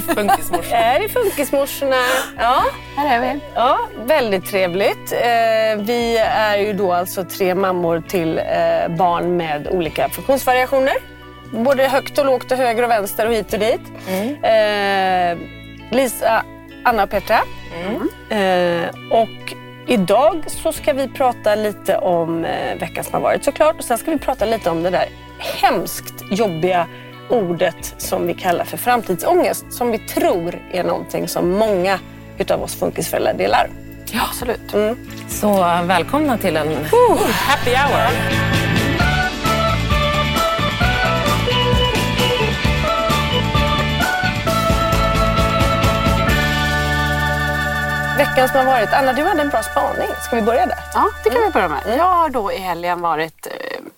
Funkismorsan. Här är Funkismorsorna. Ja, Här är vi. ja, väldigt trevligt. Eh, vi är ju då alltså tre mammor till eh, barn med olika funktionsvariationer. Både högt och lågt och höger och vänster och hit och dit. Eh, Lisa, Anna och Petra. Eh, och idag så ska vi prata lite om veckan som har varit såklart. Och sen ska vi prata lite om det där hemskt jobbiga ordet som vi kallar för framtidsångest. Som vi tror är någonting som många utav oss funkisföräldrar delar. Ja, absolut. Så välkomna till en happy hour. Veckan som har varit. Anna, du hade en bra spaning. Ska vi börja där? Ja, det kan vi börja med. Jag har då i helgen varit, eh,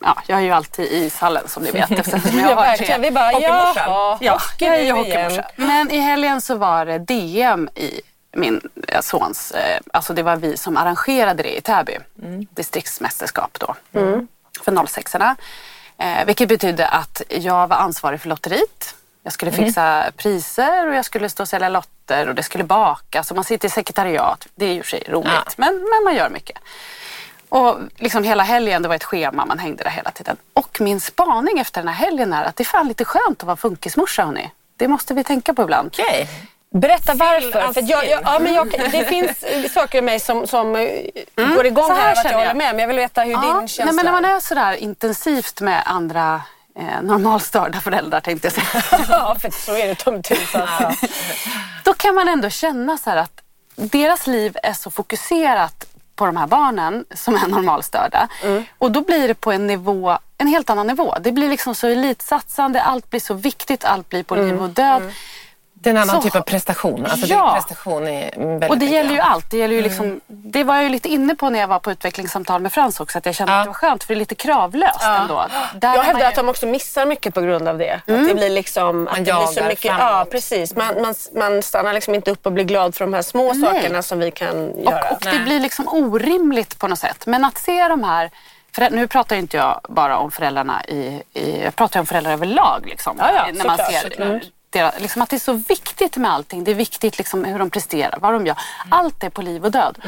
ja, jag är ju alltid i ishallen som ni vet eftersom jag Ja, har tre Vi bara, Ja, hockey jag är ju hockeymorsa. Men i helgen så var det DM i min eh, sons, eh, alltså det var vi som arrangerade det i Täby. Distriktsmästerskap då. För 06 erna eh, Vilket betydde att jag var ansvarig för lotteriet. Jag skulle fixa priser och jag skulle stå och sälja lotter och det skulle bakas och man sitter i sekretariat. Det är ju för sig roligt men, men man gör mycket. Och liksom hela helgen, det var ett schema, man hängde där hela tiden. Och min spaning efter den här helgen är att det är fan lite skönt att vara funkismorsa hörni. Det måste vi tänka på ibland. Okej. Berätta varför. För jag, jag, ja, men jag, det finns saker i mig som, som eh, går igång så här här att jag jag. håller med. Men jag vill veta hur din känsla nej, men när man är. är sådär intensivt med andra eh, normalstörda föräldrar tänkte jag säga. Ja, för så är det tumtusan. Ja. Då kan man ändå känna så här att deras liv är så fokuserat på de här barnen som är normalstörda. Mm. Och då blir det på en nivå, en helt annan nivå. Det blir liksom så elitsatsande, allt blir så viktigt, allt blir på Mm. liv och död. Det är en annan Så- typ av prestation. Alltså Ja. är prestation väldigt Och det gäller ju allt. Det, gäller ju liksom, det var jag ju lite inne på när jag var på utvecklingssamtal med Frans också. Att jag kände Ja. att det var skönt för det är lite kravlöst ändå. Där är Jag man hävdar ju- att de också missar mycket på grund av det. Att det blir liksom... Att det blir så mycket, framåt. ja, precis. Man, man, man stannar liksom inte upp och blir glad för de här små sakerna som vi kan göra. Och, och det blir liksom orimligt på något sätt. Men att se de här, för nu pratar inte jag bara om föräldrarna i, i jag pratar om föräldrar överlag. Liksom, Ja, ja, när man såklart, ser. Deras, liksom att det är så viktigt med allting. Det är viktigt liksom hur de presterar, vad de gör. Allt är på liv och död.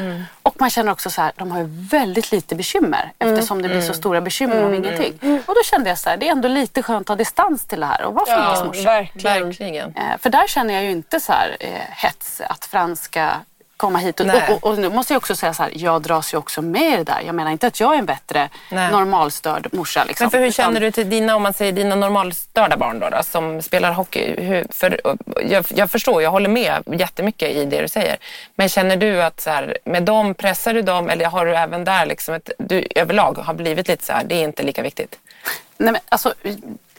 Och man känner också så här, de har ju väldigt lite bekymmer eftersom det blir så stora bekymmer om ingenting. Och då kände jag så här, det är ändå lite skönt att ha distans till det här och vara Ja, verkligen. Verkligen. Eh, För där känner jag ju inte så här eh, hets att Frans ska komma hit. Och, och, och, nu måste jag också säga så här, jag dras ju också med i det där. Jag menar inte att jag är en bättre Nej. normalstörd morsa. Liksom. Men för hur Utan- känner du till dina, om man säger dina normalstörda barn då, då som spelar hockey? Hur, för, jag, jag förstår, jag håller med jättemycket i det du säger. Men känner du att så här, med dem, pressar du dem eller har du även där liksom ett, du överlag har blivit lite så här, det är inte lika viktigt? Nej, men, alltså,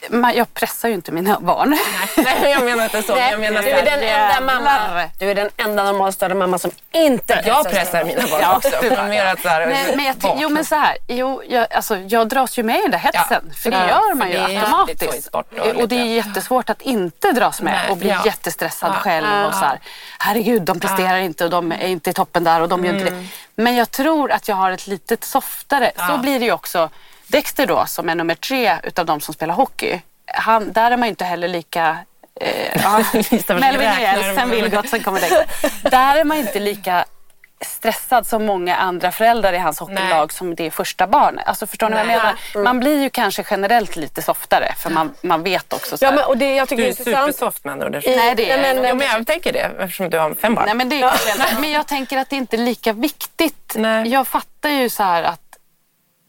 man, jag pressar ju inte mina barn. Nej, jag menar inte så. men jag menar du, är den enda mamma, du är den enda normalstörda mamma som inte jag pressar pressar sina mina barn Ja, också. du- Men mer att så här, Nej, men jag, jo men så här, jo, jag, alltså, jag dras ju med i den där hetsen. för det Ja, gör man ju automatiskt. och, det är jättesvårt att inte dras med Nej, och bli ja. jättestressad Ja. själv. Och så här, Herregud, de presterar inte och de är inte i toppen där och de gör inte det. Men jag tror att jag har ett litet softare. Så Mm. Ja. blir det ju också. Dexter då, som är nummer tre utav de som spelar hockey. Han, där är man ju inte heller lika Eh, ja. Melvin du? sen Vilgot, sen kommer Dexter. Där är man inte lika stressad som många andra föräldrar i hans hockeylag som det första barnet. Alltså förstår ni vad jag Nej. menar? Man blir ju kanske generellt lite softare för man, man vet också så Ja, men, och det jag tycker Du är är intressant. supersoft med andra ord. Nej, det är Nej, men- Ja, men jag tänker det eftersom du har fem barn. Nej men det är. Men jag tänker att det inte är lika viktigt. Nej. Jag fattar ju så här att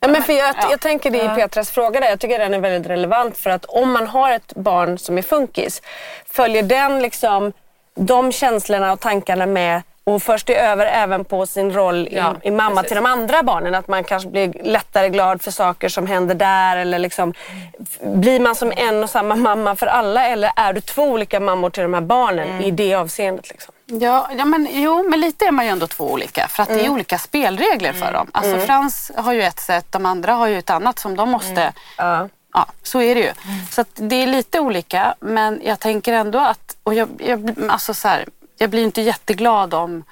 Ja, men för jag, Ja. jag tänker det i Petras fråga där. Jag tycker den är väldigt relevant för att om man har ett barn som är funkis, följer den liksom de känslorna och tankarna med och först det över även på sin roll Ja, i, i mamma precis. till de andra barnen. Att man kanske blir lättare glad för saker som händer där. Eller liksom, blir man som en och samma mamma för alla eller är du två olika mammor till de här barnen Mm. i det avseendet? Liksom? Ja, ja men, jo, men lite är man ju ändå två olika. För att Mm. det är olika spelregler för dem. Alltså Frans har ju ett sätt, de andra har ju ett annat som de måste... Mm. Ja. Ja, så är det ju. Så att det är lite olika. Men jag tänker ändå att... Och jag, jag, alltså så här, jag blir inte jätteglad om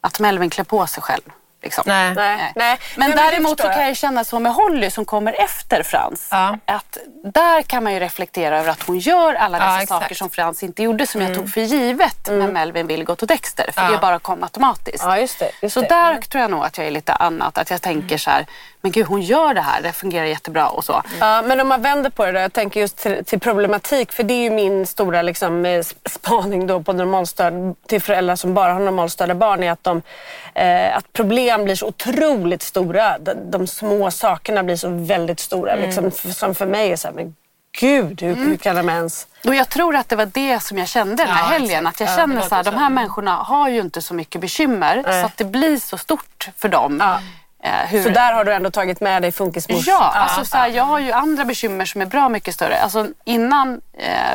att Melvin klär på sig själv. Liksom. Nej. Nej. Nej. Men det däremot så kan jag känna så med Holly som kommer efter Frans. Ja. Att där kan man ju reflektera över att hon gör alla Ja, dessa exakt. saker som Frans inte gjorde som jag tog för givet med Melvin, Vilgot och Dexter. För Ja. det bara kom automatiskt. Ja, just det. Just Så det. där tror jag nog att jag är lite annat. Att jag tänker så här, men gud hon gör det här, det fungerar jättebra och så. Ja, men om man vänder på det då, jag tänker just till, till problematik, för det är ju min stora liksom, eh, sp- spaning då på normalstörd, till föräldrar som bara har normalstörda barn, är att, de, eh, att problem blir så otroligt stora. De, de små sakerna blir så väldigt stora. Liksom, f- som för mig är så här, men gud, hur, hur kan de ens... Och jag tror att det var det som jag kände den här Ja, helgen. Att jag Ja, känner så här, de här människorna har ju inte så mycket bekymmer. Så att det blir så stort för dem. Ja. Eh, hur, Så där har du ändå tagit med dig funkismors... Ja, alltså så här, jag har ju andra bekymmer som är bra mycket större. Alltså, innan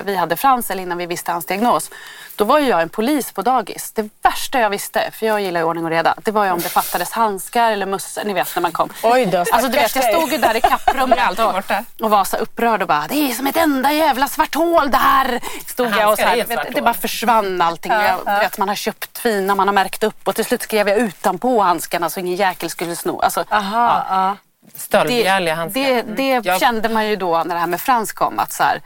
vi hade Frans, eller innan vi visste hans diagnos, då var ju jag en polis på dagis. Det värsta jag visste, för jag gillar ju ordning och reda, det var ju om det fattades handskar eller mössor, ni vet när man kom. Oj då, Alltså du vet, jag stod ju där i kapprummet och, och var så upprörd och bara, det är som ett enda jävla svart hål där. Stod jag och så här, vet, det bara försvann allting. Jag, vet, man har köpt fina, man har märkt upp och till slut skrev jag utanpå handskarna så ingen jäkel skulle sno. Alltså, Aha, ja. Stöldbegärliga det, handskar. det, det Jag- kände man ju då när det här med Frans kom att så här,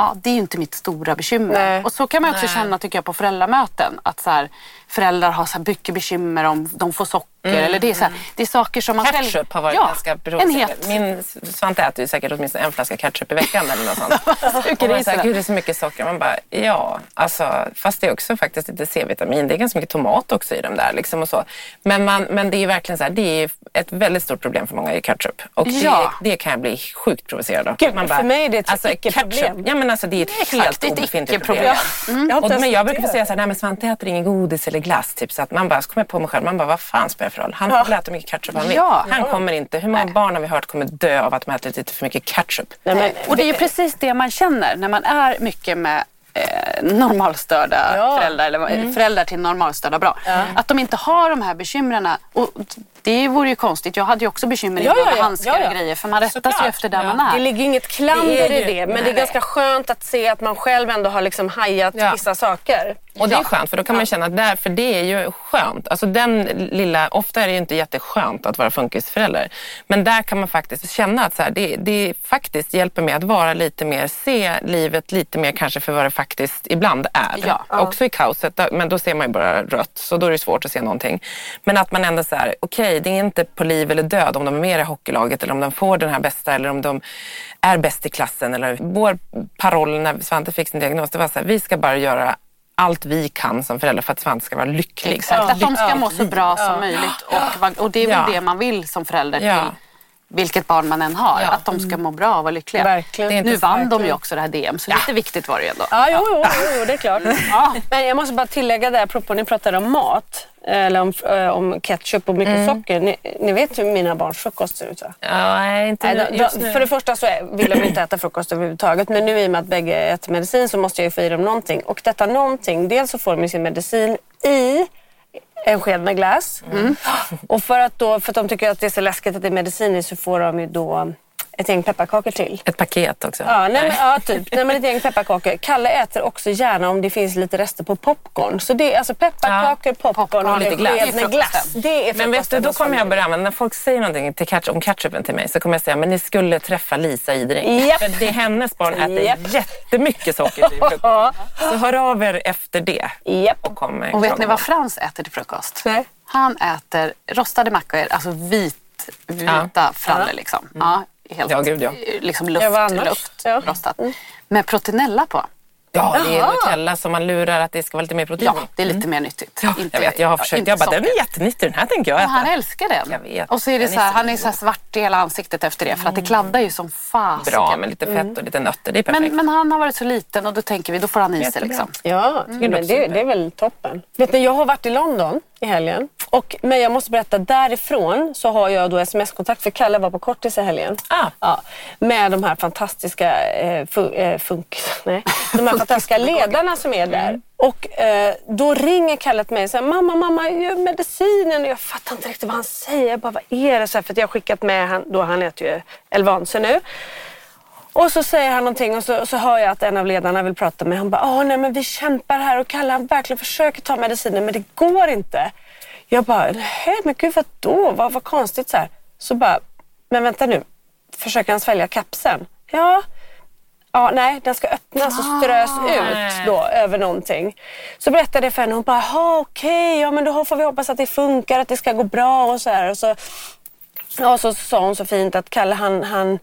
ja, det är ju inte mitt stora bekymmer. Nej. Och så kan man också Nej. känna tycker jag på föräldramöten. Att så här, föräldrar har så här mycket bekymmer om de får socker. Eller det, är så här, det är saker som man själv... Ketchup har varit ja, ganska het... Min Svante äter ju säkert åtminstone en flaska ketchup i veckan eller något sånt. Och man det säger, gud det är så mycket socker. Man bara, ja, alltså, fast det är också faktiskt lite C-vitamin. Det är ganska mycket tomat också i dem där. Liksom och så. Men, man, men det är verkligen så här, det är ett väldigt stort problem för många i ketchup. Och Ja. det, det kan jag bli sjukt provocerad av. Gud, för mig är det ett icke-problem. ketchup, Ja men alltså det är ett Exakt, helt det ett obefintligt icke-problem. problem. Jag har inte Och, men jag brukar säga så här, nej men Svante äter ingen godis eller glass. Typ, så att man bara, så kommer jag på mig själv, man bara, vad fan spelar roll? Han får väl äta mycket ketchup han vill. Ja. Han kommer inte, hur många barn har vi hört kommer dö av att de äter lite för mycket ketchup? Nej, men, Och det är ju precis det man känner när man är mycket med eh, normalstörda Ja. föräldrar, eller föräldrar till normalstörda bra. Att de inte har de här bekymren. Och det vore ju konstigt. Jag hade ju också bekymmer Ja, ja, med ja. handskar Ja, ja. och grejer. För man rättas ju Såklart. efter där Ja. man är. Det ligger inget klander i ju- det, men nej, det är nej. ganska skönt att se att man själv ändå har liksom hajat Ja. vissa saker. Och det är skönt för då kan man känna att där, för det är ju skönt. Alltså den lilla, ofta är det ju inte jätteskönt att vara funkisförälder. Men där kan man faktiskt känna att så här, det, det faktiskt hjälper mig att vara lite mer, se livet lite mer kanske för vad det faktiskt ibland är. Ja. Också i kaoset, men då ser man ju bara rött så då är det svårt att se någonting. Men att man ändå så här, okej det är inte på liv eller död om de är med i hockeylaget eller om de får den här bästa eller om de är bäst i klassen. Eller vår paroll när Svante fick sin diagnos, det var så här, vi ska bara göra allt vi kan som föräldrar för att Svante ska vara lycklig. Exakt, att de ska må så bra som möjligt. Och, och det är väl Ja. det man vill som förälder till vilket barn man än har. Ja. Att de ska må bra och vara lyckliga. Verkligen. Nu vann de ju verkligen. också det här DM, så lite viktigt var det ju ändå. Ja, jo, jo, jo, det är klart. Men jag måste bara tillägga där, apropå ni pratade om mat, eller om, eh, om ketchup och mycket socker. Ni, ni vet hur mina barns frukost ser ut va? Ja, nej, inte nu, just nu. för det första så vill de inte äta frukost överhuvudtaget. Men nu i och med att bägge äter medicin så måste jag ju få i dem någonting. Och detta någonting, dels så får de sin medicin i en sked med glass. Mm. Och för att, då, för att de tycker att det är så läskigt att det är medicin i så får de ju då ett gäng pepparkakor till. Ett paket också. Ja, nej, men, ja typ. Nej, men ett gäng pepparkakor. Kalle äter också gärna om det finns lite rester på popcorn. Så det är alltså pepparkakor, popcorn, Popcorn och och lite glass. Det är med glass. Det är Men vet du, då kommer jag börja använda, när folk säger någonting till ketchup, om ketchupen till mig så kommer jag säga, men ni skulle träffa Lisa Idring. Japp. För det är hennes barn äter Japp. jättemycket socker till frukost. Så hör av er efter det. Japp. Och, kom med Och vet ni vad Frans äter till frukost? Nej. Han äter rostade mackor, alltså vit, vita frallor liksom. Ja, helt Ja, gud, ja. liksom Ja, luft, vad annars? luft Ja. rostat. Med proteinella på. Ja, det är. Nutella som man lurar att det ska vara lite mer protein Ja, det är lite mer nyttigt. Ja, Inte- jag vet, jag har ja, försökt. Jag bara, den är jättenyttig, den här tänker jag Ja, han äta. älskar den. Jag vet. Och så är det är så här, så han är så här svart i hela ansiktet efter det för att det kladdar ju som fasiken. Bra med lite fett och lite nötter, det är perfekt. Men, men han har varit så liten och då tänker vi, då får han i sig liksom. Ja, men det, det är väl toppen. Vet ni, jag har varit i London i helgen. Och, men jag måste berätta, därifrån så har jag då sms-kontakt, för Kalle var på kortis i helgen. Ah. Ja, med de här fantastiska eh, fu, eh, funk, nej, de här fantastiska ledarna som är där. Och eh, då ringer Kalle till mig och säger mamma, mamma, gör medicinen. Och jag fattar inte riktigt vad han säger. Jag bara, vad är det? Så här, för jag har skickat med, han, då han heter ju Elvanse nu. Och så säger han någonting och så, så hör jag att en av ledarna vill prata med Han bara, nej men vi kämpar här och Kalle han verkligen försöker ta medicinen men det går inte. Jag bara, nej men gud vad då? Vad, vad konstigt så här. Så bara, men vänta nu. Försöker han svälja kapseln? Ja. Ja, nej, den ska öppnas och strös ut då över någonting. Så berättade jag för henne och hon bara, jaha okej, ja men då får vi hoppas att det funkar, att det ska gå bra och så här. Och så, Ja, så sa hon så fint att Kalle han, han,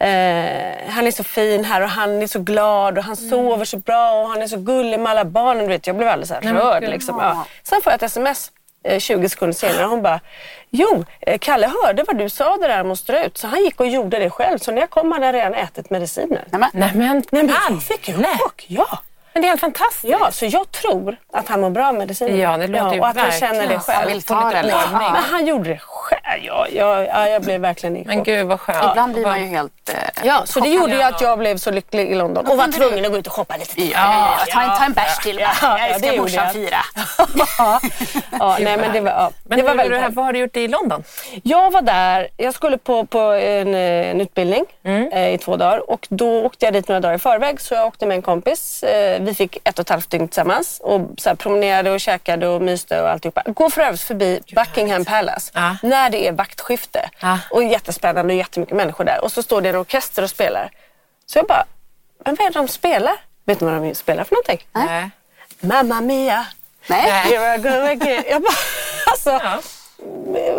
eh, han är så fin här och han är så glad och han sover så bra och han är så gullig med alla barnen. Du vet, jag blev alldeles så här rörd. Liksom. Ja. Sen får jag ett sms eh, 20 sekunder senare hon bara, jo, eh, Kalle hörde vad du sa det där om att strö ut så han gick och gjorde det själv. Så när jag kom hade han redan ätit mediciner. Nej, men, Nej men, Nej, men Ann, jag fick nej. chock. Ja. Men det är helt fantastiskt. Ja, så jag tror att han mår bra av medicinen. Ja, det låter ju Och att han känner det själv. Han vill ta det. Ja, Men han gjorde det själv. Ja, ja, ja, jag blev verkligen i Men gud vad skönt. ibland blir man ju helt... Eh, Ja, så det gjorde ju att jag blev så lycklig i London och var tvungen att gå ut och shoppa lite till. Ja, ja, ja. Ta, en, ta en bärs till. Ja, Ja, ja, jag det ska gjorde morsan jag. fira. ja, ja, nej, men det var, ja, Men det var väldigt härligt. vad har du gjort i London? Jag var där, jag skulle på, på en, eh, en utbildning Mm. eh, i två dagar och då åkte jag dit några dagar i förväg så jag åkte med en kompis. Eh, vi fick ett och ett halvt dygn tillsammans och så promenerade och käkade och myste och alltihopa. Går för övrigt förbi Buckingham Palace Ja. när det är vaktskifte Ja. och jättespännande och jättemycket människor där och så står det en orkester och spelar. Så jag bara, men vad är det de spelar? Vet ni vad de spelar för någonting? Nej. Mamma Mia, Nej. here I go again. Jag bara, alltså, Ja.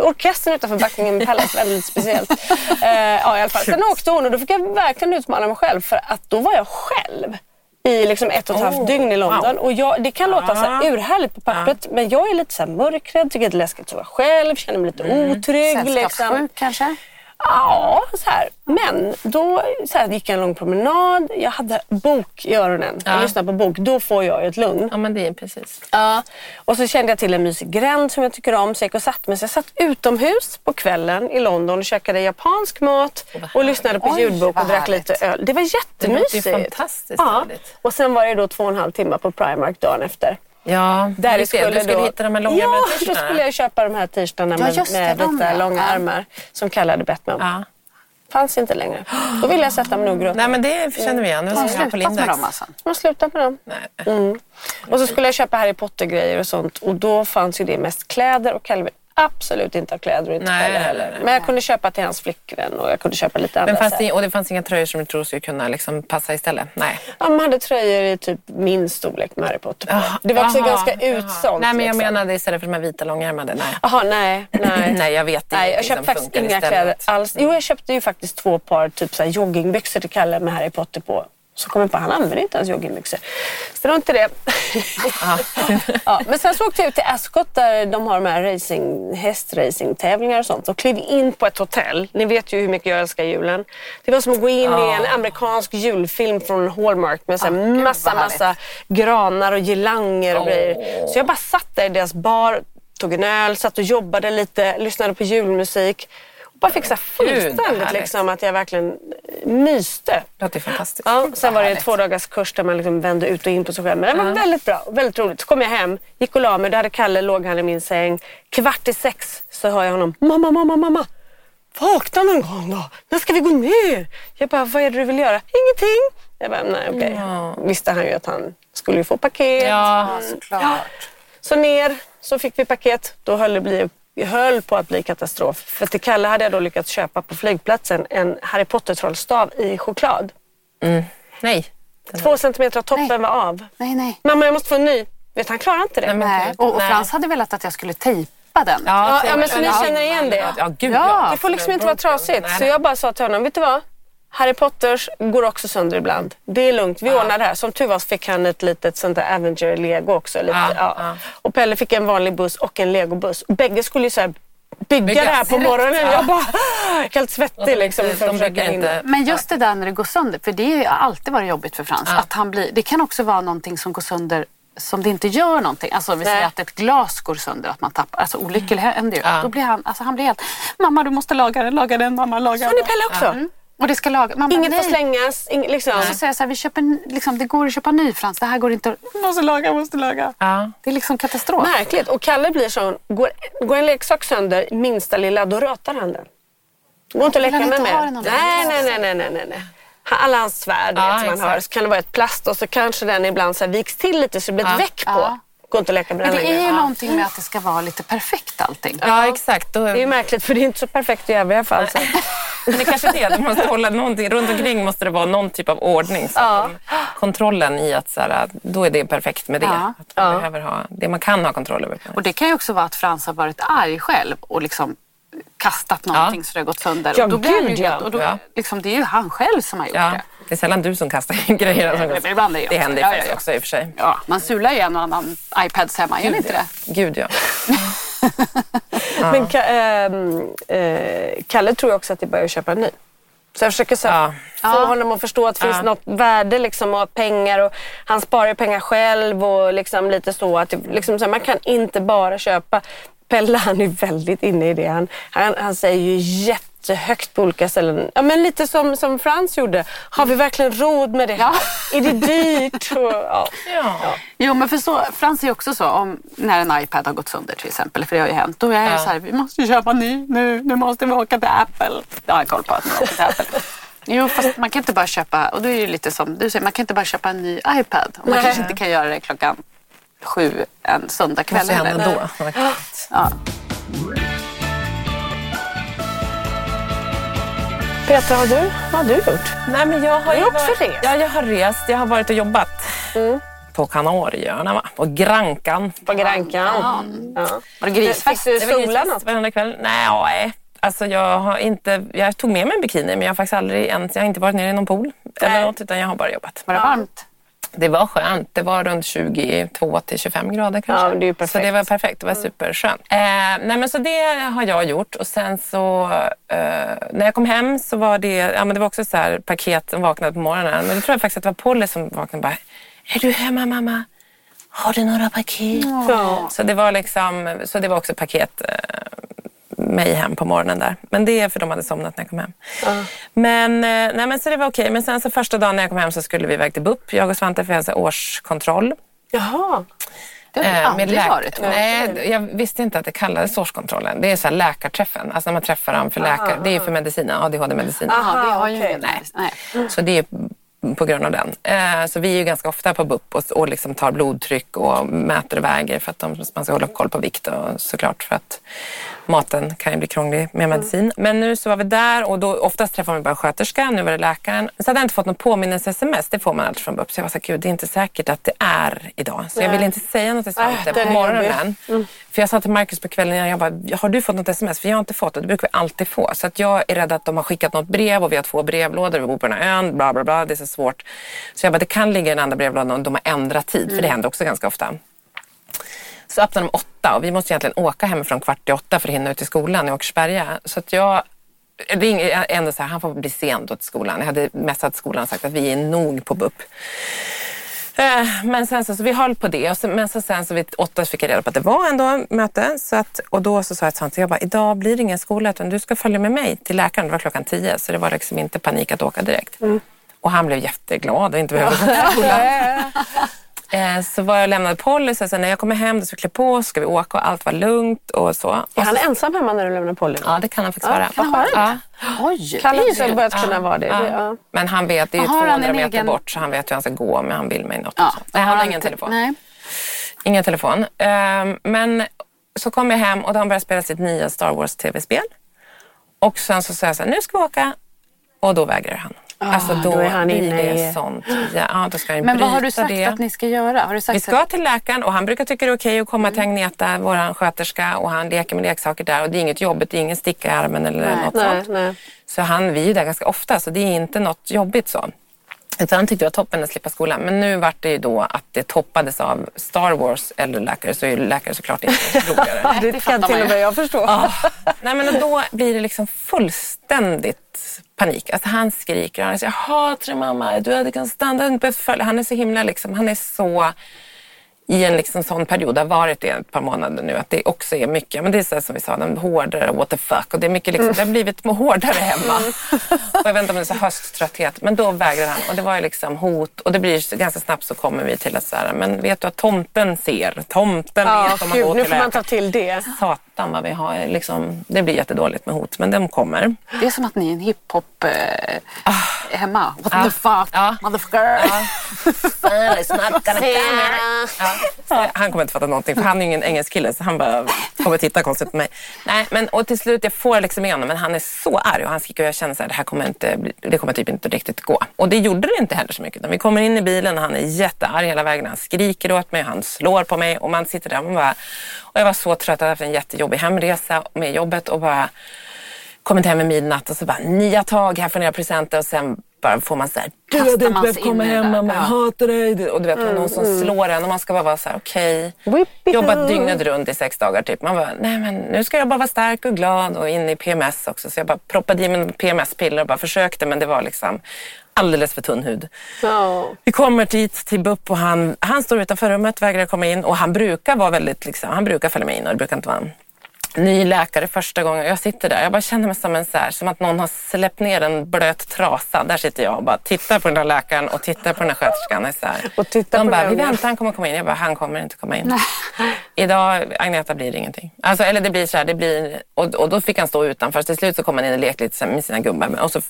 orkestern utanför Buckingham Palace, väldigt speciellt. Eh, ja, i alla fall. Sen åkte hon och då fick jag verkligen utmana mig själv för att då var jag själv i liksom ett och ett halvt Oh, dygn i London. wow. Och jag, det kan låta så här urhärligt på pappret men jag är lite så här mörkrädd, tycker att det är läskigt att vara själv, känner mig lite otrygg. Liksom. Sällskapssjuk kanske? Ja, så här. Men då så här, gick jag en lång promenad, jag hade bok i öronen. Jag Ja. lyssnade på bok, då får jag ett lugn. Ja men det är precis. Ja. Och så kände jag till en mysig gränd som jag tycker om. Så jag gick och satt mig. Så jag satt utomhus på kvällen i London och käkade japansk mat och lyssnade på Oj, ljudbok och drack lite öl. Det var jättemysigt. Det låter fantastiskt ja. härligt. Och sen var det då två och en halv timme på Primark dagen efter. Ja, Där just det. du skulle då, hitta de här långa Ja, då skulle jag köpa de här t-shirtarna Ja, med, det, med vita ja. långa Ja. ärmar som mig om. Ja. Fanns inte längre. Då ville jag sätta mig nog och. Nej men det känner vi igen. Det var som på slutat med Lindex. dem alltså? Har slutat med dem. Nej. Mm. Och så skulle jag köpa Harry Potter-grejer och sånt och då fanns ju det mest kläder och vill absolut inte ha kläder och inte Nej, Kalle nej, heller. nej. Men jag kunde köpa till hans flickvän och jag kunde köpa lite andra. Men här. det, och det fanns inga tröjor som du tror skulle kunna liksom passa istället? Nej. Man hade tröjor i typ min storlek med Harry Potter på. Jaha, Det var också jaha, ganska utsålt. Nej men jag liksom. menade istället för de här vita långärmade. Nej. Jaha, nej. Nej. Nej jag vet Nej, jag köpte faktiskt inga istället. kläder alls. Jo, jag köpte ju faktiskt två par typ så joggingbyxor till Kalle med Harry Potter på. Så kom jag på att han använder inte ens joggingbyxor. Det var inte det. ja, men sen så åkte jag ut till Ascot där de har de här racing, hästracingtävlingar och sånt och klev in på ett hotell. Ni vet ju hur mycket jag älskar julen. Det var som att gå in i en amerikansk julfilm från Hallmark med så här massa, massa granar och girlanger och grejer. Så jag bara satt där i deras bar, tog en öl, satt och jobbade lite, lyssnade på julmusik. Och bara fick så fullständigt liksom att jag verkligen myste. Det låter fantastiskt. Ja, sen var det två dagars kurs där man liksom vände ut och in på sig själv. Men det var väldigt bra, väldigt roligt. Så kom jag hem, gick och la mig. Då hade Kalle, låg han i min säng. Kvart i sex så hör jag honom. Mamma, mamma, mamma. Vakna någon gång då. När ska vi gå ner? Jag bara, vad är det du vill göra? Ingenting. Jag bara, nej okej. Visste han ju att han skulle ju få paket. Ja, Ja. Så ner, så fick vi paket. Då höll det bli, höll på att bli katastrof. För till Kalle hade jag då lyckats köpa på flygplatsen en Harry Potter-trollstav i choklad. nej. Två centimeter av toppen Nej. var av. Nej, nej. Mamma, jag måste få en ny. Vet han klarar inte det. Nej, men- nej. Och, och. Frans hade velat att jag skulle tejpa den. Ja, ja, men så ni känner igen det? Ja, gud Ja. Det får liksom inte vara trasigt. Nej, Så jag bara sa till honom, vet du vad? Harry Potters går också sönder ibland. Det är lugnt, vi ordnar det här. Som tur var så fick han ett litet sånt där Avenger-lego också. Lite, Ja, ja. ja. Och Pelle fick en vanlig buss och en legobuss. Bägge skulle ju så här bygga Bygga det här på morgonen. ja. Jag bara helt svettig liksom. De försöka bygger inte... Men just det där när det går sönder, för det har alltid varit jobbigt för Frans. Att han blir, det kan också vara någonting som går sönder som det inte gör någonting. Alltså vi säger att ett glas går sönder, att man tappar. Alltså olyckor händer ju. Ja. Då blir han, alltså han blir helt, mamma du måste laga den, laga den, mamma laga Har ni den. Pelle också? Mm. Och det ska laga, mamma Inget nej. får slängas. Ing, liksom. Så säger jag så här, vi köper, liksom, det går att köpa ny Frans, det här går inte att... Måste laga, måste laga. Ja. Det är liksom katastrof. Märkligt. Och Kalle blir sån, går, går en leksak sönder, minsta lilla, då ratar han den. Går inte att leka med mer. Nej, nej, nej, nej, nej, nej, Alla hans svärd Ja, vet, som man exakt. har, så kan det vara ett plast och så kanske den ibland så här viks till lite så det blir ett Ja. veck på. Ja. Går inte att leka med Men den det är längre. ju någonting med att det ska vara lite perfekt allting. ja, exakt. Då, Det är ju märkligt för det är inte så perfekt i övriga fall. Så. Men det är kanske är det, du måste hålla någonting, runt omkring måste det vara någon typ av ordning. Så Ja. att de, kontrollen i att så här, då är det perfekt med det. Ja. Att man behöver ha det man kan ha kontroll över. Och det kan ju också vara att Frans har varit arg själv och liksom kastat någonting så det har gått sönder. Ja, och då blir ju gud, ja. och då, Ja. liksom, det är ju han själv som har gjort Ja, det. Det är sällan du som kastar grejer. Som Men ibland är det det jag. händer ju Ja, ja, också i och för sig. Ja, man sular ju en och annan iPads hemma, gör ni inte det? Gud ja. Men eh, Kalle tror ju också att det börjar köpa en ny. Så jag försöker så Ja. få honom att förstå att det finns Ja. något värde liksom, och pengar. Och han sparar pengar själv och liksom lite så. att det, liksom, så här, Man kan inte bara köpa. Pelle han är väldigt inne i det. Han, han, han säger ju jättehögt på olika ställen. Ja, men lite som, som Frans gjorde. Har vi verkligen råd med det? Ja. Är det dyrt? Och, ja. ja. Jo, men för så, Frans är ju också så, om, när en iPad har gått sönder till exempel, för det har ju hänt, då är jag Ja. så här, vi måste köpa en ny nu, nu måste vi åka till Apple. Det har jag koll på att man åker till Apple. Jo, fast man kan inte bara köpa, och då är det ju lite som du säger, man kan inte bara köpa en ny iPad. Och man Nej. kanske inte kan göra det klockan sju en söndagkväll måste hända heller. då. Ja. Petra, har du, vad har du gjort? Nej, men jag har Du har också varit, rest. Ja, jag har rest. Jag har varit och jobbat på Kanarieöarna, va? på Grankan. På Grankan? Ja. Var det grisfest? Fick du var sola något? varenda kväll. Nej, nej. Alltså jag har inte, jag tog med mig en bikini men jag har faktiskt aldrig ens, jag har inte varit nere i någon pool eller något utan jag har bara jobbat. Var det varmt? Det var skönt. Det var runt 22 till 25 grader kanske. Ja, det är perfekt. Så det var perfekt. Det var superskönt. Eh, nej, men så det har jag gjort och sen så eh, när jag kom hem så var det, ja, men det var också så här paket som vaknade på morgonen. Men det tror jag faktiskt att det var Polly som vaknade och bara, är du hemma mamma? Har du några paket? Ja. Så det var liksom, så det var också paket eh, mig hem på morgonen där. Men det är för de hade somnat när jag kom hem. Men, eh, nej, men så det var okej. Men sen så första dagen när jag kom hem så skulle vi iväg till BUP, jag och Svante, för sån här årskontroll. Jaha. Det har Eh, aldrig läk- varit. va? Nej, jag visste inte att det kallades årskontrollen. Det är så här läkarträffen, alltså när man träffar dem för läkare. Det är för medicinen, ADHD-medicinen. Jaha, vi har ju ingen nej. nej. Så det är på grund av den. Eh, Så vi är ju ganska ofta på BUP och, och liksom tar blodtryck och mäter och väger för att de, man ska hålla koll på vikt och såklart för att maten kan ju bli krånglig med medicin. Men nu så var vi där och då oftast träffar man bara sköterskan, nu var det läkaren. Så hade jag inte fått någon påminnelse-sms, det får man alltid från BUP. Så jag var så här, gud det är inte säkert att det är idag. Så jag ville inte säga något till Svante den på morgonen. jobbig. För jag sa till Markus på kvällen innan, jag bara, har du fått något sms? För jag har inte fått det, det brukar vi alltid få. Så att jag är rädd att de har skickat något brev och vi har två brevlådor, vi bor på den här ön, bla bla bla, det är så svårt. Så jag bara, det kan ligga i den andra brevlådan och de har ändrat tid, för det händer också ganska ofta. Så öppnar de åtta och vi måste egentligen åka hemifrån kvart i åtta för att hinna ut till skolan i Åkersberga. Så att jag ringer ändå så här, han får bli sen då till skolan. Jag hade messat skolan och sagt att vi är nog på BUP. Eh, Men sen så, så vi höll på det och så, men så sen så vid åtta fick jag reda på att det var ändå möte. Så att, och då så sa jag till Svante, jag bara, idag blir det ingen skola utan du ska följa med mig till läkaren. Det var klockan tio så det var liksom inte panik att åka direkt. Och han blev jätteglad och inte behövde gå till skolan. Eh, Så var jag och lämnade Polly jag sa, när jag kommer hem då ska vi klä på oss, ska vi åka och allt var lugnt och så. Är Och han så ensam hemma när du lämnar Polly? ja, det kan han faktiskt vara. kan han vara ja. Oj, Kalle har ju- börjat kunna vara det. Ja. det ja. Men han vet, det är ju Har han 200 en meter egen- bort så han vet hur han ska gå om han vill mig något. Ja, Nej, han har ingen telefon. Nej. Ingen telefon. Ehm, men så kom jag hem och då har han börjat spela sitt nya Star Wars tv-spel. Och sen så sa jag så här, nu ska vi åka. Och då vägrar han. Alltså då, då är han blir inne det i- sånt. Ja, ja, då ska han Men vad har du sagt det. att ni ska göra? Har du sagt Vi ska att... till läkaren och han brukar tycka det är okej att komma Mm. till Agneta, vår sköterska, och han leker med leksaker där. Och det är inget jobbigt, det är ingen sticka i armen eller något Nej, sånt. nej. Så han, vi är ju där ganska ofta, så det är inte något jobbigt så. Utan han tyckte det var toppen att slippa skolan. Men nu vart det ju då att det toppades av Star Wars eller läkare, så är ju läkare såklart inte roligare. Det, kan till och med jag förstå. Ah. Nej, men då blir det liksom fullständigt panik. Alltså han skriker och han säger, jag hatar mamma, du hade kunnat stanna, du hade inte behövt följa. Han är så himla liksom, han är så i en liksom sån period, har varit det ett par månader nu, att det också är mycket, men det är så som vi sa, den hårdare what the fuck och det är mycket liksom, det har blivit hårdare hemma. Och jag vet inte om det är så hösttrötthet, men då vägrar han och det var ju liksom hot och det blir ganska snabbt så kommer vi till att så här, men vet du att tomten ser, tomten Ja, vet om man gud, går nu får man ta till det. Satan vad vi har, liksom, det blir jättedåligt med hot, men de kommer. Det är som att ni är en hiphop eh, hemma. What Ja. the fuck, Ja. motherfucker. Ja. Så Han kommer inte fatta någonting för han är ju ingen engelsk kille så han bara kommer titta konstigt på mig. Nej, men, och till slut, jag får liksom igenom men han är så arg och han skriker och jag känner så här, det här kommer inte, det kommer typ inte riktigt gå. Och det gjorde det inte heller så mycket. Vi kommer in i bilen och han är jättearg hela vägen. Han skriker åt mig, han slår på mig och man sitter där och man bara... Och jag var så trött, jag hade haft en jättejobbig hemresa med jobbet och bara kommit hem vid midnatt och så bara nya tag, här får ni era presenter och sen bara får man så här, du hade inte behövt komma hem mamma, jag Ja. hatar dig. Och du vet, någon som slår en och man ska bara vara så här, okej. Whippy Jobbat dygnet runt i sex dagar typ. Man bara, nej men nu ska jag bara vara stark och glad och in i PMS också. Så jag bara proppade i mig PMS-piller och bara försökte men det var liksom alldeles för tunn hud. Ja. Vi kommer dit till BUP och han, han står utanför rummet, vägrar komma in och han brukar vara väldigt, liksom, han brukar följa med in och det brukar inte vara ny läkare första gången. Jag sitter där, jag bara känner mig som en så här, som att någon har släppt ner en blöt trasa. Där sitter jag och bara tittar på den där läkaren och tittar på den där sköterskan. Och, så här. Och tittar De på bara, vi ungen." väntar, han kommer komma in. Jag bara, han kommer inte komma in. Idag, Agneta, blir det ingenting. Alltså, eller det blir så här, det blir, och, och då fick han stå utanför. Till slut så kom han in och lekte lite med sina gubbar. Men, och så,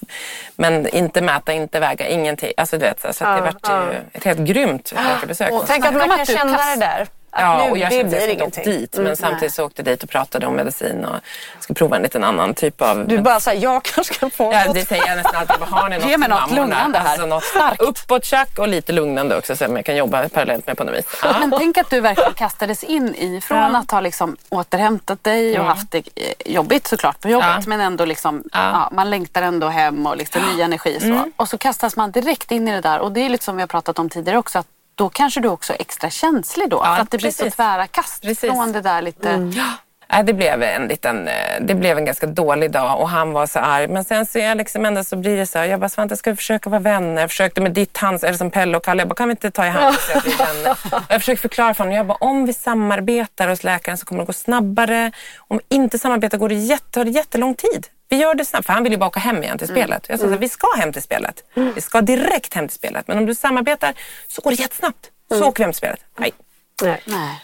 men inte mäta, inte väga, ingenting. Alltså, du vet, så, så att det Ja, vart ju ett helt grymt läkarbesök. Och tänk att man kan du känna det där. Att Ja, nu, och jag det kände att jag ingenting. dit. Men samtidigt så åkte jag dit och pratade om medicin och skulle prova en liten annan typ av... Du bara såhär, jag kanske kan få Ja, något. det säger jag nästan alltid. Vad Har ni något Ge mig något lugnande här. Alltså något starkt. Uppåtchack och lite lugnande också som jag kan jobba parallellt med på något vis. Ja. Men tänk att du verkligen kastades in i, från Ja. att ha liksom återhämtat dig och haft det eh, jobbigt såklart på jobbet Ja. men ändå liksom, man längtar ändå hem och liksom ny energi så. Och så kastas man direkt in i det där och det är lite som vi har pratat om tidigare också att då kanske du också är extra känslig då. Ja, för att det blir så precis. tvära kast Precis. Mm. från det där lite. Nej, det blev en liten, eh, det blev en ganska dålig dag och han var så arg. Men sen så är jag liksom ändå så blir det så här, jag bara Svante ska vi försöka vara vänner? Jag försökte med ditt hands, eller som Pelle och Kalle, jag bara kan vi inte ta i hand och säga att vi är vänner? Och jag försöker förklara för honom, jag bara om vi samarbetar hos läkaren så kommer det gå snabbare. Om vi inte samarbetar går det jätte, tar det jättelång tid. Vi gör det snabbt, för han vill ju bara åka hem igen till spelet. Jag sa så här, vi ska hem till spelet. Vi ska direkt hem till spelet. Men om du samarbetar så går det jättesnabbt. Så åker vi hem till spelet. Nej. Nej. Nej.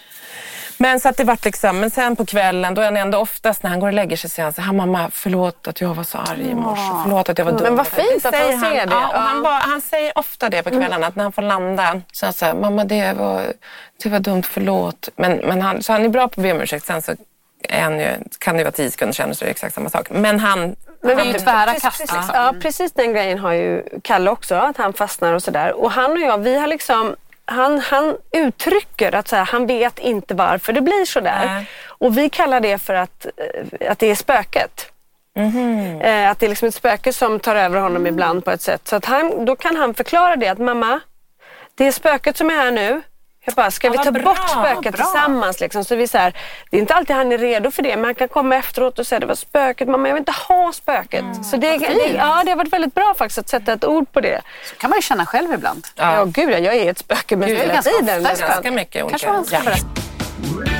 Men så att det vart liksom, men sen på kvällen då är han ändå oftast när han går och lägger sig säger han så här, mamma förlåt att jag var så arg i morse, förlåt att jag var dum. Men vad fint att han ser det. Ja, och han, var, han säger ofta det på kvällarna att när han får landa så han säger mamma det var, det var dumt, förlåt. Men, men han, så han är bra på att be om ursäkt. Sen så han ju, kan det ju vara tio sekunder senare så är det exakt samma sak. Men han... Men du, tvära precis- kast, precis, liksom. Ja, precis den grejen har ju Kalle också, att han fastnar och sådär. Och han och jag, vi har liksom han, han uttrycker att så här, han vet inte varför det blir så där. Och vi kallar det för att, eh, att det är spöket. Mhm. Eh, att det är liksom ett spöke som tar över honom ibland på ett sätt. Så att han, då kan han förklara det att mamma, det är spöket som är här nu. Jag bara, ska Ja, vi ta bra, bort spöket bra. tillsammans? Liksom? Så vi så här, det är inte alltid han är redo för det, men han kan komma efteråt och säga det var spöket, mamma jag vill inte ha spöket. Mm, så det, det, ja, det har varit väldigt bra faktiskt att sätta ett ord på det. Så kan man ju känna själv ibland. Ja, gud ja, jag är ett spöke mest Gud, hela tiden. Ganska mycket olika. Kanske man ska Ja.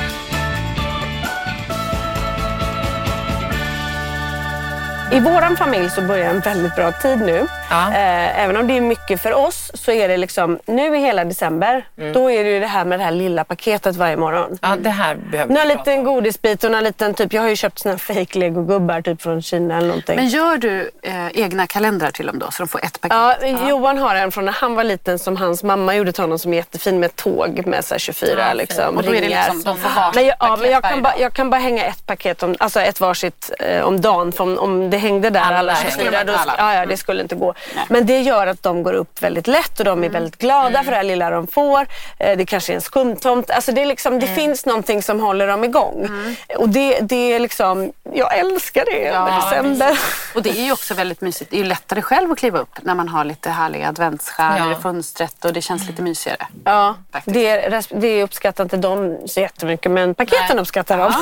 I våran familj så börjar en väldigt bra tid nu. Ja. Eh, även om det är mycket för oss så är det liksom, nu i hela december, Mm. då är det ju det här med det här lilla paketet varje morgon. Ja, det här behöver prata liten godisbit och några liten typ, jag har ju köpt såna fake legogubbar typ från Kina eller någonting. Men gör du eh, egna kalendrar till dem då så de får ett paket? Ja, Johan har en från när han var liten som hans mamma gjorde till honom som är jättefin med tåg med så här 24 Ja, liksom. Och då är det liksom, de får varsitt men jag, ja, paket men jag, kan bara, jag kan bara hänga ett paket, om, alltså ett varsitt eh, om dagen. För om, om det hängde där alla, Alla 24, hänger. då, Alla. ja, ja, det skulle inte gå. Men det gör att de går upp väldigt lätt och de är väldigt glada för det här lilla de får. Eh, det kanske är en skumtomt. Alltså det är liksom, det finns någonting som håller dem igång. Och det, det är liksom, jag älskar det Ja, december. Och det är ju också väldigt mysigt. Det är ju lättare själv att kliva upp när man har lite härliga adventsstjärnor Ja. i fönstret och det känns lite mysigare. Ja, Faktiskt. det, det uppskattar inte de så jättemycket men paketen Nej. uppskattar de.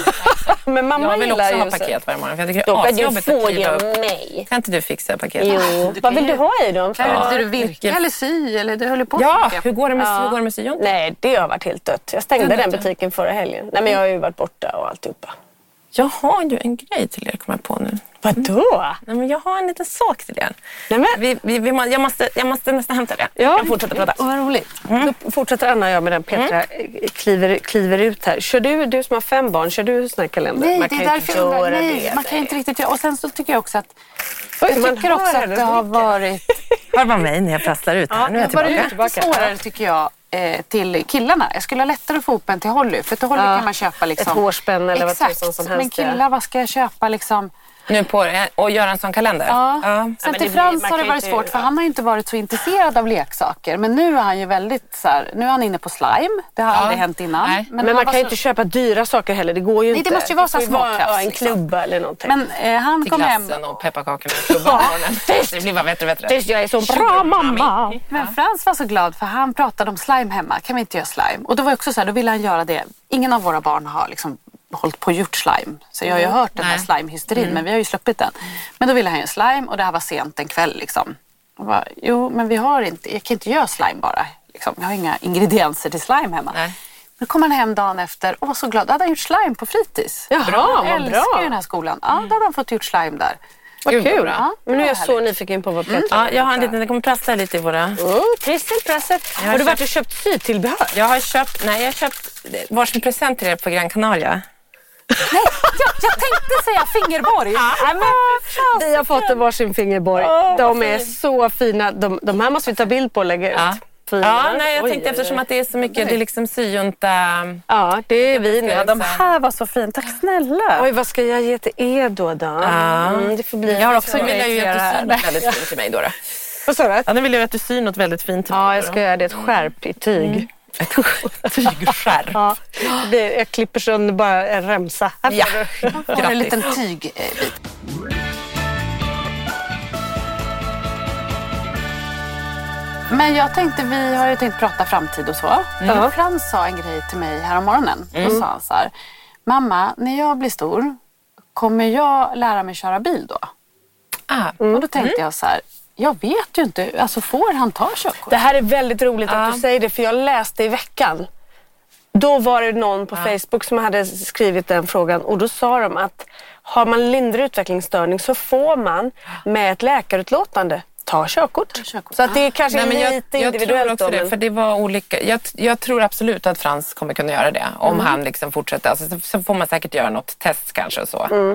men mamma Jag vill också ha paket varje morgon för jag tycker det är asjobbigt att kliva ge upp. mig. Kan inte du fixa paket? Jo, vad vill du ha i dem? Kan för? inte du virka eller sy? Eller du håller på Ja, hur går det med, Ja. hur går det med syon? Nej, det har varit helt dött. Jag stängde Den den ja. butiken förra helgen. Nej, men jag har ju varit borta och alltihopa. Jag har ju en grej till er, kommer jag på nu. Vadå? Nej, men jag har en liten sak till er. Nej, men, Vi, vi, vi, jag, måste, jag måste nästan hämta det. Ja. Jag fortsätter prata. Vad roligt. Då fortsätter Anna och jag med den Petra eh, kliver, kliver ut här. Kör du, du som har fem barn, kör du sån här kalender? Nej, Man det är därför jag undrar. Nej, det. man kan inte riktigt göra. Och sen så tycker jag också att Oj, jag man tycker också att det har varit Hör bara mig när jag prasslar ut här. nu är jag det har varit tillbaka. svårare tycker jag eh, till killarna. Jag skulle ha lättare att få ihop en till Holly. För till Holly Ja, kan man köpa liksom... ett hårspänn eller vad Exakt. tusan som Men helst, ja. killar, vad ska jag köpa liksom? Nu på och göra en sån kalender? Ja. men Sen till Frans har det varit svårt för han har ju inte varit så intresserad av leksaker. Men nu är han ju väldigt så här, nu är han inne på slime. Det har aldrig hänt innan. Nej. Men, han man kan ju så- inte köpa dyra saker heller. Det går ju Nej, inte. det måste ju vara så får små vara, krafs, ja, en klubba eller någonting. Men eh, han Till kom hem. glassen och pepparkakorna och klubban. Det blir bara bättre och bättre. Tyst, jag är så bra mamma. Men Frans var så glad för han pratade om slime hemma. Kan vi inte göra slime? Och då var jag också så här, då ville han göra det. Ingen av våra barn har liksom hållit på och gjort slime. Så jag har ju hört den här slime-hysterin men vi har ju sluppit den. Men då ville han göra slime och det här var sent en kväll liksom. Och bara, jo men vi har inte, jag kan inte göra slime bara. Liksom. Jag har inga ingredienser till slime hemma. Nej. Nu kom han hem dagen efter och var så glad. Då hade han gjort slime på fritids. Jaha, vad jag älskar bra. ju den här skolan. Ja, då hade han fått gjort slime där. Vad kul. bra. Ja, Men nu är jag så nyfiken på vad Petra Ja, jag har en liten, det kommer prassla lite i våra... Oh, Kristin Presset. har Har du köpt- varit och köpt sytillbehör? Jag har köpt, nej, jag har köpt varsin present till er på Gran Canaria. Nej, jag, jag tänkte säga fingerborg. Vi har fått varsin fingerborg. de är så fina. De, de här måste vi ta bild på och lägga ut. Ja. Fina. Ja, nej, jag Oj, tänkte oj, eftersom oj. att det är så mycket, det är liksom syjunta... Ja, det är vi nu. Ja, de här var så fint. Tack snälla. Oj, vad ska jag ge till er då? då? Mm, det får bli Jag har också jag ju att du syr något väldigt fint till mig då. då. Vad sa du? Ja, nu vill jag att du syr något väldigt fint till Ja, mig. jag ska göra det. Ett skärp i tyg. Ett tygskärp. Ja, det jag klipper sönder bara en remsa. Här får Ja. du. Får en Grattis. liten tygbit. Men jag tänkte, vi har ju tänkt prata framtid och så. Ja. Frans sa en grej till mig här om morgonen. Då sa han så här, mamma, när jag blir stor, kommer jag lära mig köra bil då? Ah, Och då tänkte jag så här, jag vet ju inte, alltså får han ta körkort? Det här är väldigt roligt att du säger det för jag läste i veckan. Då var det någon på Facebook som hade skrivit den frågan och då sa de att har man lindrig utvecklingsstörning så får man med ett läkarutlåtande ta körkort. körkort. Så att det är kanske Nej, jag, lite jag tror individuellt. också då, det, men- för det var olika. Jag, jag tror absolut att Frans kommer kunna göra det om han liksom fortsätter. Alltså, så, så får man säkert göra något test kanske och så. Eh,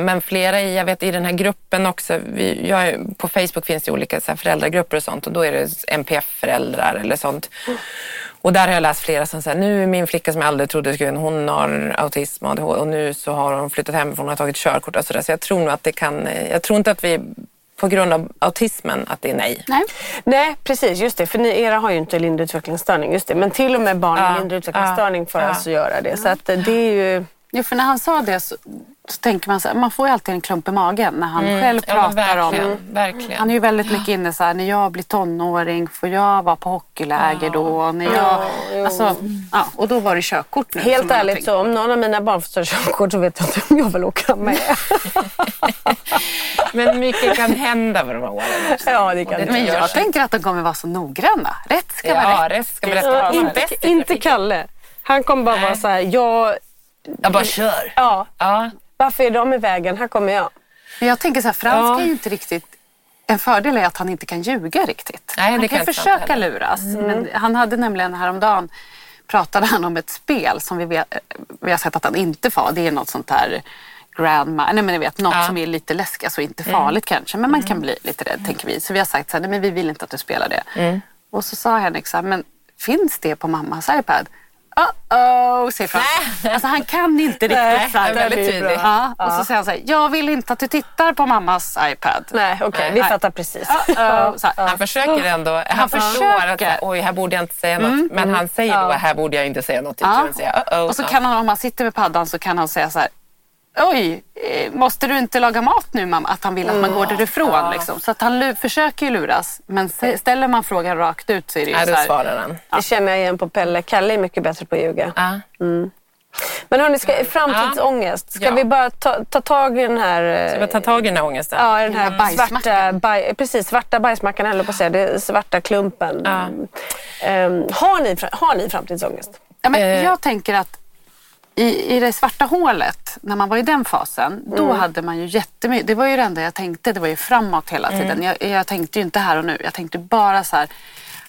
Men flera i, jag vet i den här gruppen också, vi, jag, på Facebook finns det olika så här, föräldragrupper och sånt och då är det NPF-föräldrar eller sånt. Och där har jag läst flera som säger, nu är min flicka som jag aldrig trodde skulle, hon har autism och ADHD och nu så har hon flyttat hemifrån och har tagit körkort och sådär. Så jag tror nog att det kan, eh, jag tror inte att vi på grund av autismen att det är nej. Nej. Nej, precis. Just det. För ni, era har ju inte lindrig utvecklingsstörning. Just det. Men till och med barn med Ja, lindrig utvecklingsstörning får ja, alltså göra det. Så att eh, det är ju... Jo, för när han sa det så, så tänker man så här, man får ju alltid en klump i magen när han själv Ja, men pratar verkligen, om verkligen. Han är ju väldigt mycket inne så här, när jag blir tonåring får jag vara på hockeyläger då? När jag, alltså, ja, och då var det körkort nu. Helt ärligt, så om någon av mina barn får ta körkort så vet jag inte om jag vill åka med. Men mycket kan hända med de här åren. ja, det kan det det. Men jag tänker att de kommer vara så noggranna. Rätt ska vara Ja, rätt. rätt ska vara rätt. Ja, Ja, inte, inte. Kalle. Han kommer bara vara så här, jag... Jag bara kör. Ja, Ja. varför är de i vägen? Här kommer jag. Men jag tänker så här, Frans Ja. kan ju inte riktigt en fördel är att han inte kan ljuga riktigt. Nej, det han kan kan inte försöka luras. Men han hade nämligen häromdagen pratade han om ett spel som vi, vet, vi har sett att han inte får. Det är något sånt där grandma, nej men ni vet något Ja. Mm. som är lite läskigt, alltså inte farligt kanske. Men man kan bli lite rädd tänker vi. Så vi har sagt så här, nej men vi vill inte att du spelar det. Mm. Och så sa Henrik så här, men finns det på mammas iPad? Uh-oh, säger Frans. Alltså han kan inte Nej, riktigt. så här, det är väldigt tydligt. Ja, och så säger han så här, jag vill inte att du tittar på mammas iPad. Nej, okej, vi Nej. fattar precis. Uh-oh, så här. Han försöker ändå. Han, förstår försöker. att oj, här borde jag inte säga något. Men han säger då, här borde jag inte säga något. Uh-oh. Och så kan han, om han sitter med paddan så kan han säga så här, oj, eh, måste du inte laga mat nu mamma? Att han vill att man går därifrån. Liksom. Så att han försöker ju luras. Men se- ställer man frågan rakt ut så är det ju Nej, så här, svarar han. Det känner jag igen på Pelle. Kalle är mycket bättre på att ljuga. Ja. Men hörni, ska, framtidsångest. Ska Ja. vi bara ta, ta tag i den här... Ska vi ta tag i den här ångesten? Ja, den här här svarta, baj, precis, svarta bajsmackan, jag på att säga. Det svarta klumpen. Ja. Ehm, har, ni, har ni framtidsångest? Ja, men Eh. Jag tänker att i, i det svarta hålet, när man var i den fasen, då hade man ju jättemycket. Det var ju det enda jag tänkte, det var ju framåt hela tiden. Jag, jag tänkte ju inte här och nu. Jag tänkte bara så här,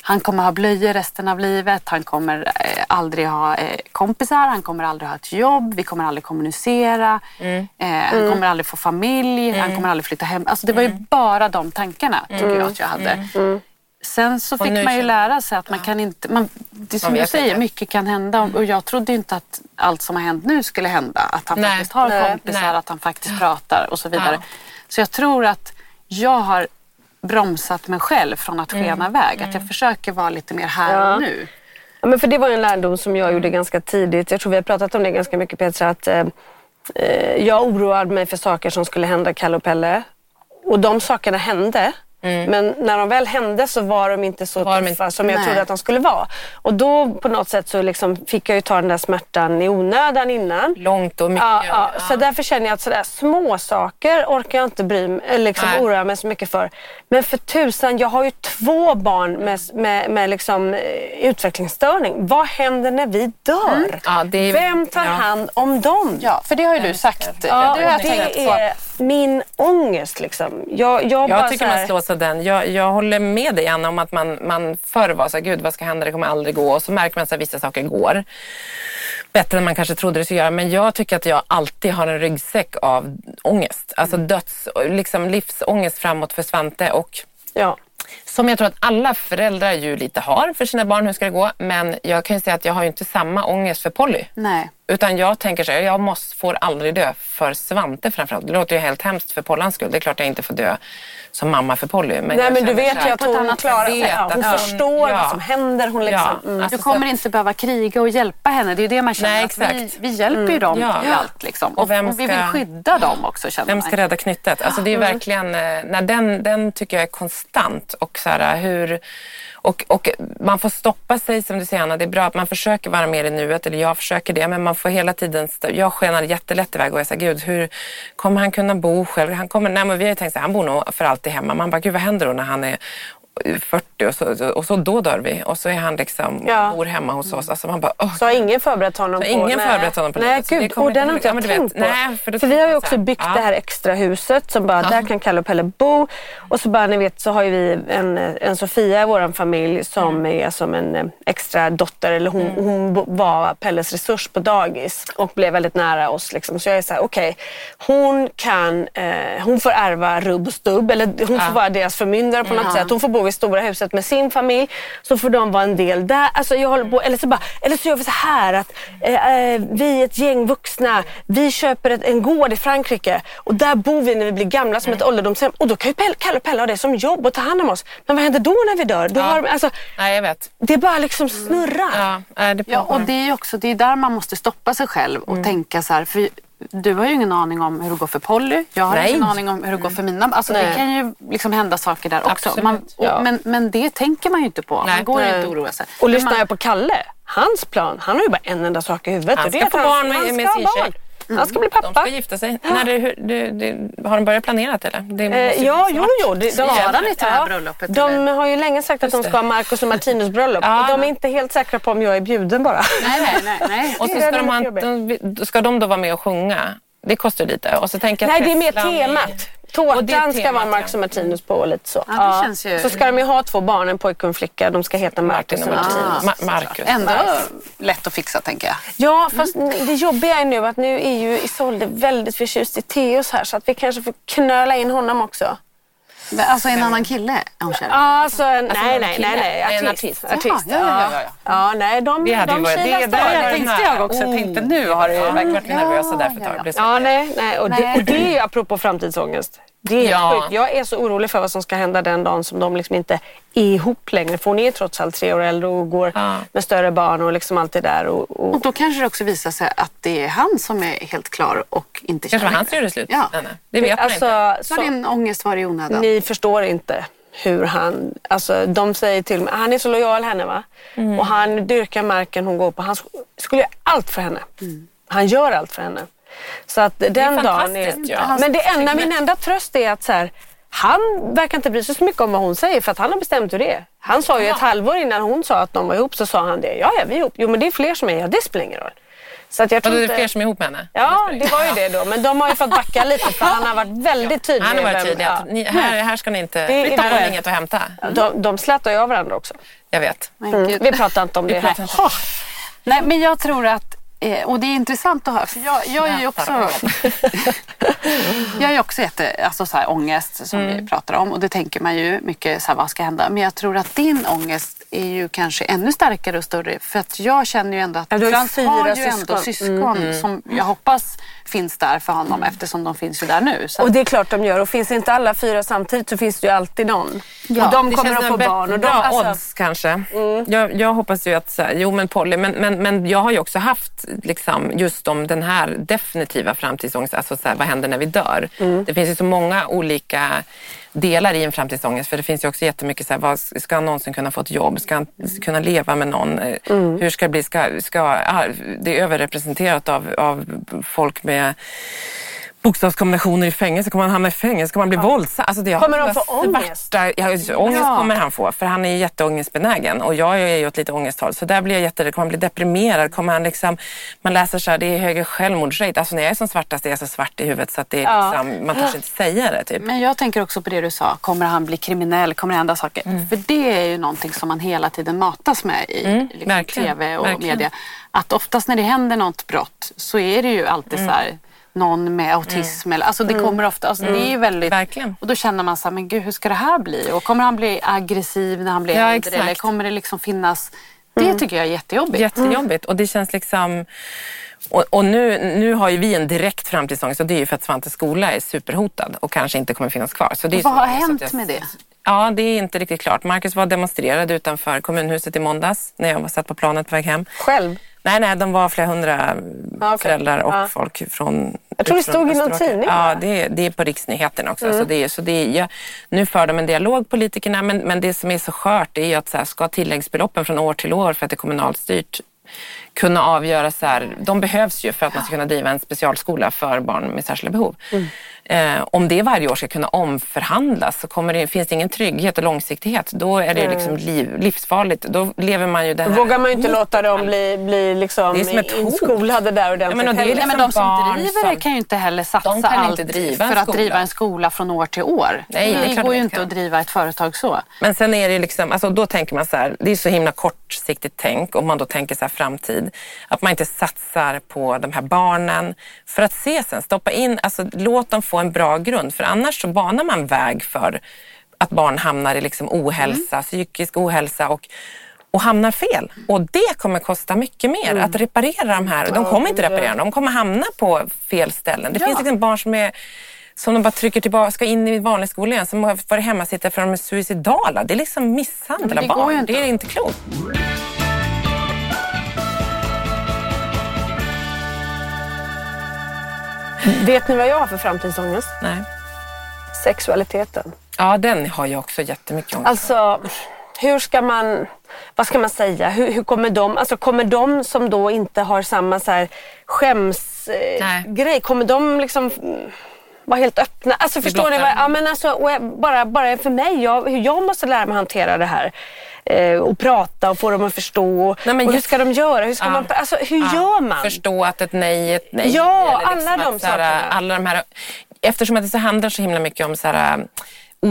han kommer ha blöjor resten av livet, han kommer eh, aldrig ha eh, kompisar, han kommer aldrig ha ett jobb, vi kommer aldrig kommunicera, eh, han kommer aldrig få familj, han kommer aldrig flytta hem. Alltså det var ju bara de tankarna tycker jag att jag hade. Sen så fick man ju lära sig att man kan inte, man, det är som du säger, mycket kan hända och jag trodde inte att allt som har hänt nu skulle hända. Att han Nej. faktiskt har Nej. kompisar, Nej. att han faktiskt pratar och så vidare. Ja. Så jag tror att jag har bromsat mig själv från att Mm. skena iväg. Att jag försöker vara lite mer här och nu. Ja, men för det var en lärdom som jag gjorde ganska tidigt. Jag tror vi har pratat om det ganska mycket Petra. Att, eh, eh, jag oroade mig för saker som skulle hända Kalle och Pelle. Och de sakerna hände. Men när de väl hände så var de inte så Mm. Var tuffa inte- som jag Nej. trodde att de skulle vara. Och då på något sätt så liksom fick jag ju ta den där smärtan i onödan innan. Långt och mycket. Ja, ja. Så därför känner jag att sådär små saker orkar jag inte bry mig, liksom Nej. oroa mig så mycket för. Men för tusan, jag har ju två barn med, med, med liksom, eh, utvecklingsstörning. Vad händer när vi dör? Mm. Ja, det är- Vem tar ja. hand om dem? Ja, för det har ju du sagt. Ja, det det tänkt på. är min ångest. Liksom. Jag, jag, bara Jag tycker så här- man slås den. Jag, jag håller med dig Anna om att man, man förr var så här, gud vad ska hända, det kommer aldrig gå. Och så märker man att vissa saker går bättre än man kanske trodde det skulle göra. Men jag tycker att jag alltid har en ryggsäck av ångest. Alltså döds, liksom livsångest framåt för Svante. Och Ja. som jag tror att alla föräldrar ju lite har för sina barn, hur ska det gå? Men jag kan ju säga att jag har ju inte samma ångest för Polly. Nej. Utan jag tänker så här, jag måste, får aldrig dö för Svante framförallt. Det låter ju helt hemskt för Pollans skull. Det är klart jag inte får dö som mamma för Polly. Men Nej, men du vet ju att hon klarar sig. Hon att hon- förstår ja. vad som händer. Hon liksom, Ja, mm. alltså Du kommer så- inte behöva kriga och hjälpa henne. Det är ju det man känner. Nej, att vi, exakt. vi hjälper ju dem Ja. i allt. Liksom. Och, Och vem och vi vill ska- skydda dem också känner Vem man. ska rädda knyttet? Alltså det är verkligen, eh, när den, den tycker jag är konstant. Och, så här, hur, och, och man får stoppa sig som du säger Anna, det är bra att man försöker vara mer i nuet, eller jag försöker det, men man får hela tiden, jag skenar jättelätt iväg och jag säger gud, hur kommer han kunna bo själv? Han kommer, nej men vi har ju tänkt så här, han bor nog för alltid hemma. Man bara, gud vad händer då när han är 40 och så, och så då dör vi. Och så är han liksom, Ja. bor hemma hos oss. Alltså man bara, Så har ingen förberett honom Så på ingen nej. förberett honom på Nej, livet, gud. Och den har inte ja, jag du vet, tänkt på. nej, för för vi har ju också byggt ja. det här extra huset som bara, där kan Kalle och Pelle bo. Och så bara, ni vet, så har ju vi en, en Sofia i vår familj som Mm. är som en eh, extra dotter. Eller hon, hon bo- var Pelles resurs på dagis och blev väldigt nära oss. Liksom. Så jag är så här, okej, hon kan, eh, hon får ärva rubb och stubb. Eller hon får vara deras förmyndare på något sätt. Hon får bo i stora huset med sin familj. Så får de vara en del där. Alltså, jag håller på, eller, så bara, eller så gör vi så här att eh, eh, vi är ett gäng vuxna. Vi köper ett, en gård i Frankrike och där bor vi när vi blir gamla som ett ålderdomshem. Och då kan ju Pelle, Kalle och Pelle ha det som jobb och ta hand om oss. Men vad händer då när vi dör? Då Ja. har, alltså, Nej, jag vet. det bara liksom snurrar. Ja, nej, det Ja, och det är ju också det är där man måste stoppa sig själv och tänka så här. För du har ju ingen aning om hur det går för Polly. Jag har Nej. ingen aning om hur det går för mina. Alltså, det kan ju liksom hända saker där också. Absolut, Man, och, ja. men, men det tänker man ju inte på. Nej. Man går Nej. inte att oroa sig. Och lyssnar man, jag på Kalle, hans plan, han har ju bara en enda sak i huvudet. Han och det ska är att få barn med- med ska sin tjej. Barn. Han ska bli De pappa. ska gifta sig. När det, hur, det, det, har de börjat planera det eller? Det Eh, ja, vara jo, jo. De, de, Ska ni till det här bröllopet, De eller? har ju länge sagt att de ska ha Marcus och Martinus bröllop. Ja. Och de är inte helt säkra på om jag är bjuden bara. Nej, nej, nej. nej. Och så Det är ska de, ha, väldigt de, ska de då vara med och sjunga. Det kostar lite. Och så tänker jag Nej, det är mer temat. Och det är Tårtan ska vara Marcus ja. och Martinus på och lite så. Ja, det känns ju- Så ska de ju ha två barn, en pojke och en flicka. De ska heta Marcus och Martinus. Martinus. Ma- Marcus. Ändå lätt att fixa tänker jag. Ja, fast det jobbiga är nu att nu är ju Isolde väldigt förtjust i Theos här så att vi kanske får knöla in honom också. Alltså en annan kille är hon kär i. Ja, alltså, nej, nej, nej, nej, En artist. artist. Jaha, ja, ja, ja, ja, nej, de, Det hade de varit- det- varit tänkte jag också. Jag tänkte nu har det Ja, verkligen varit Ja, nervösa där för ett ja, tag. ja. Ja, nej, nej. Och, det, och det är apropå framtidsångest. Det är Ja. sjukt. Jag är så orolig för vad som ska hända den dagen som de liksom inte är ihop längre. För hon är trots allt tre år äldre och går Ja. med större barn och liksom allt det där. Och, och, Och då kanske det också visar sig att det är han som är helt klar och inte kanske var han som gjorde slut. Ja. Nej, nej. Det vet man inte. alltså, Så så, din ångest var i onödan. ni förstår inte hur han, alltså de säger till mig, han är så lojal henne va. Mm. Och han dyrkar marken hon går på. Han sk- skulle göra allt för henne. Han gör allt för henne. Så att den dagen är... fantastiskt, ja. Men det enda, min enda tröst är att så här, han verkar inte bry sig så mycket om vad hon säger för att han har bestämt hur det är. Han sa ju ett halvår innan hon sa att de var ihop så sa han det. Ja, ja, vi är ihop. Jo, men det är fler som är. Ja, det spelar ingen roll. Så att jag tror det är fler som är ihop med henne. Ja, det var ju det då. Men de har ju fått backa lite för han har varit väldigt tydlig. Han har varit tydlig att ja. ni, här, här ska ni inte... Det är- här har ni inget att hämta. De, de slätar ju av varandra också. Jag vet. Mm. Vi pratar inte om det här. Nej, men jag tror att, eh, och det är intressant att höra, för jag, jag är ju också, jag är också jätte, alltså så här, ångest som Mm. vi pratar om och det tänker man ju mycket så här, vad ska hända? Men jag tror att din ångest är ju kanske ännu starkare och större för att jag känner ju ändå att Ja, Frans har ju syskon. ändå syskon som jag hoppas finns där för honom eftersom de finns ju där nu. Så Och det är klart de gör. Och finns inte alla fyra samtidigt så finns det ju alltid någon. Ja, och de kommer att få barn. Och de, bra alltså, Mm. odds kanske. Jag, jag hoppas ju att, så här, jo men Polly, men, men, men jag har ju också haft liksom, just om den här definitiva framtidsångest, alltså så här, vad händer när vi dör? Mm. Det finns ju så många olika delar i en framtidsångest för det finns ju också jättemycket så här, vad, ska han någonsin kunna få ett jobb? Ska han kunna leva med någon? Eh, Mm. Hur ska det bli? Ska, ska, ah, det är överrepresenterat av, av folk med bokstavskombinationer i fängelse. Kommer han hamna i fängelse? Kommer han bli våldsam? Alltså det Kommer så få ångest? svarta- Ja, ångest Ja. kommer han få för han är jätteångestbenägen och jag är ju åt lite ångesthåll så där blir jag jätterädd. Kommer han bli deprimerad? Kommer han liksom, man läser så här, det är högre självmordsrate. Alltså när jag är som svartast är jag så svart i huvudet så att det är Ja. liksom, man törs inte säga det typ. Men jag tänker också på det du sa, kommer han bli kriminell? Kommer det hända saker? Mm. För det är ju någonting som man hela tiden matas med i liksom, verkligen, tv och verkligen. media. Att oftast när det händer något brott så är det ju alltid Mm. så här någon med autism. Eller, alltså det kommer ofta, alltså det är ju väldigt... Verkligen. Och då känner man så här, men gud hur ska det här bli? Och kommer han bli aggressiv när han blir Ja, äldre? Eller kommer det liksom finnas... Det tycker jag är jättejobbigt. Jättejobbigt och det känns liksom och, och nu, nu har ju vi en direkt framtidsångest och det är ju för att Svantes skola är superhotad och kanske inte kommer finnas kvar. Så det är Vad har hänt jag- med det? Ja, det är inte riktigt klart. Marcus var demonstrerad utanför kommunhuset i måndags när jag var satt på planet på väg hem. Själv? Nej, nej, de var flera hundra Ja, okej. föräldrar och Ja. folk från... Jag tror det stod i någon tidning, Ja? Mm. det är, det är på riksnyheterna också. Så det så det ja, nu för de en dialog, politikerna, men, men det som är så skört är ju att så här, ska tilläggsbeloppen från år till år för att det är kommunalt styrt kunna avgöra så här, de behövs ju för att man ska kunna driva en specialskola för barn med särskilda behov. Mm. Eh, om det varje år ska kunna omförhandlas så kommer det, finns det ingen trygghet och långsiktighet. Då är det liksom liv, livsfarligt. Då lever man ju det här vågar man ju inte låta dem bli, bli liksom Det är som ett hot. inskolade där ordentligt. Ja, men och det är liksom men de som driver det kan ju inte heller satsa De kan allt inte driva för att driva en skola från år till år. Nej, det det går ju inte kan. att driva ett företag så. Men sen är det liksom, alltså då tänker man så här, det är så himla kortsiktigt tänk om man då tänker så här framtid. Att man inte satsar på de här barnen för att se sen, stoppa in, alltså låt dem få en bra grund för annars så banar man väg för att barn hamnar i liksom ohälsa, psykisk ohälsa och och hamnar fel. Och det kommer kosta mycket mer att reparera de här. De kommer inte reparera, de kommer hamna på fel ställen. Det finns liksom barn som är som de bara trycker tillbaka, ska in i vanlig skola igen, som har varit hemmasittare för de är suicidala. Det är liksom misshandel av barn. Det är inte klokt. Vet ni vad jag har för framtidsångest? Nej. Sexualiteten. Ja, den har jag också jättemycket ångest Alltså, hur ska man, vad ska man säga, hur, hur kommer de, alltså kommer de som då inte har samma så här skämsgrej, eh, grej, kommer de liksom vara helt öppna? Alltså förstår ni? Vad, ja, men alltså, bara, bara för mig, jag, hur jag måste lära mig hantera det här. Eh, och prata och få dem att förstå. Nej, men och hur ska de göra? Hur, ska Ja. man, alltså, hur Ja, gör man? Förstå att ett nej är ett nej. Ja, liksom alla att de så här, sakerna. Alla de här, eftersom att det så handlar så himla mycket om så här,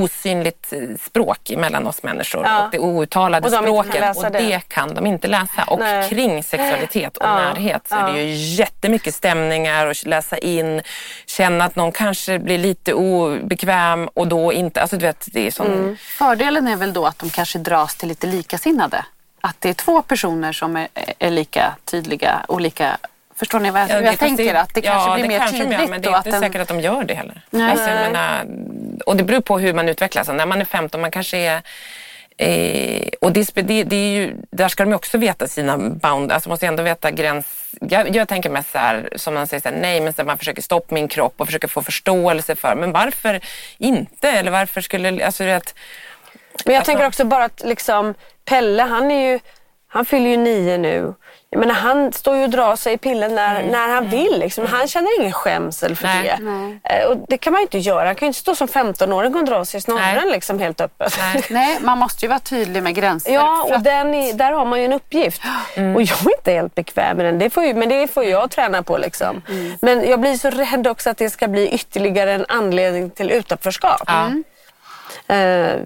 osynligt eh, språk mellan oss människor Ja. och det outtalade Och de språket och det. det. kan de inte läsa. Och Nej. kring sexualitet och Ja. närhet så är det ju jättemycket stämningar och läsa in, känna att någon kanske blir lite obekväm och då inte, alltså du vet det är sån Mm. Fördelen är väl då att de kanske dras till lite likasinnade. Att det är två personer som är, är lika tydliga och lika Förstår ni vad jag, Ja, det- jag tänker? att det kanske ja, blir det mer kanske de tydligt. Gör, men det är inte den- säkert att de gör det heller. Nej. Alltså, menar, och det beror på hur man utvecklas. När man är 15, man kanske är Eh, och det, det, det är ju, där ska de ju också veta sina bound, alltså måste ändå veta gräns. Jag, jag tänker mest så här, som man säger så här, nej men så man försöker stoppa min kropp och försöker få förståelse för, men varför inte? Eller varför skulle, alltså det, att, Men jag Alltså- tänker också bara att liksom, Pelle, han, är ju, han fyller ju nio nu. Jag menar, han står ju och drar sig i pillen när, när han vill. Liksom. Han känner ingen skämsel för Nej. det. Eh, Och det kan man ju inte göra. Han kan ju inte stå som 15-åring och dra sig i snorren Nej. liksom, helt öppet. nej. Nej, man måste ju vara tydlig med gränser. Ja, och att- den är, där har man ju en uppgift. Och jag är inte helt bekväm med den. Det får ju, men det får jag träna på. Liksom. Men jag blir så rädd också att det ska bli ytterligare en anledning till utanförskap. Eh,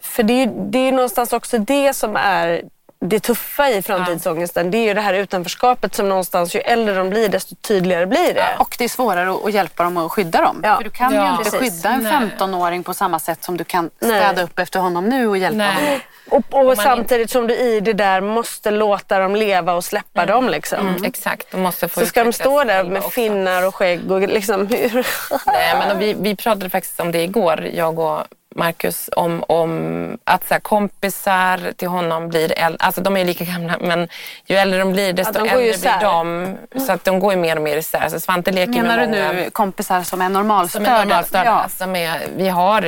för det är, ju, det är ju någonstans också det som är det tuffa i framtidsångesten. Det är ju det här utanförskapet som någonstans, ju äldre de blir desto tydligare blir det. Och det är svårare att- hjälpa dem och skydda dem. Ja. För du kan Ja, ju inte precis. skydda en Nej. 15-åring på samma sätt som du kan Nej. städa upp efter honom nu och hjälpa Nej. honom. Och, och samtidigt som du i det där måste låta dem leva och släppa dem. Liksom. Mm, Exakt, de måste få Så ska de stå där med också. finnar och skägg och liksom hur... Nej, men och vi, vi pratade faktiskt om det igår, jag och Marcus, om, om att så här, kompisar till honom blir äldre. Alltså de är lika gamla, men ju äldre de blir desto de går ju äldre blir de. Så att de går ju mer och mer isär. Så Svante leker Menar med du många. nu kompisar som är Som normalstörda? är normalstörda. Ja. Som är, vi, har,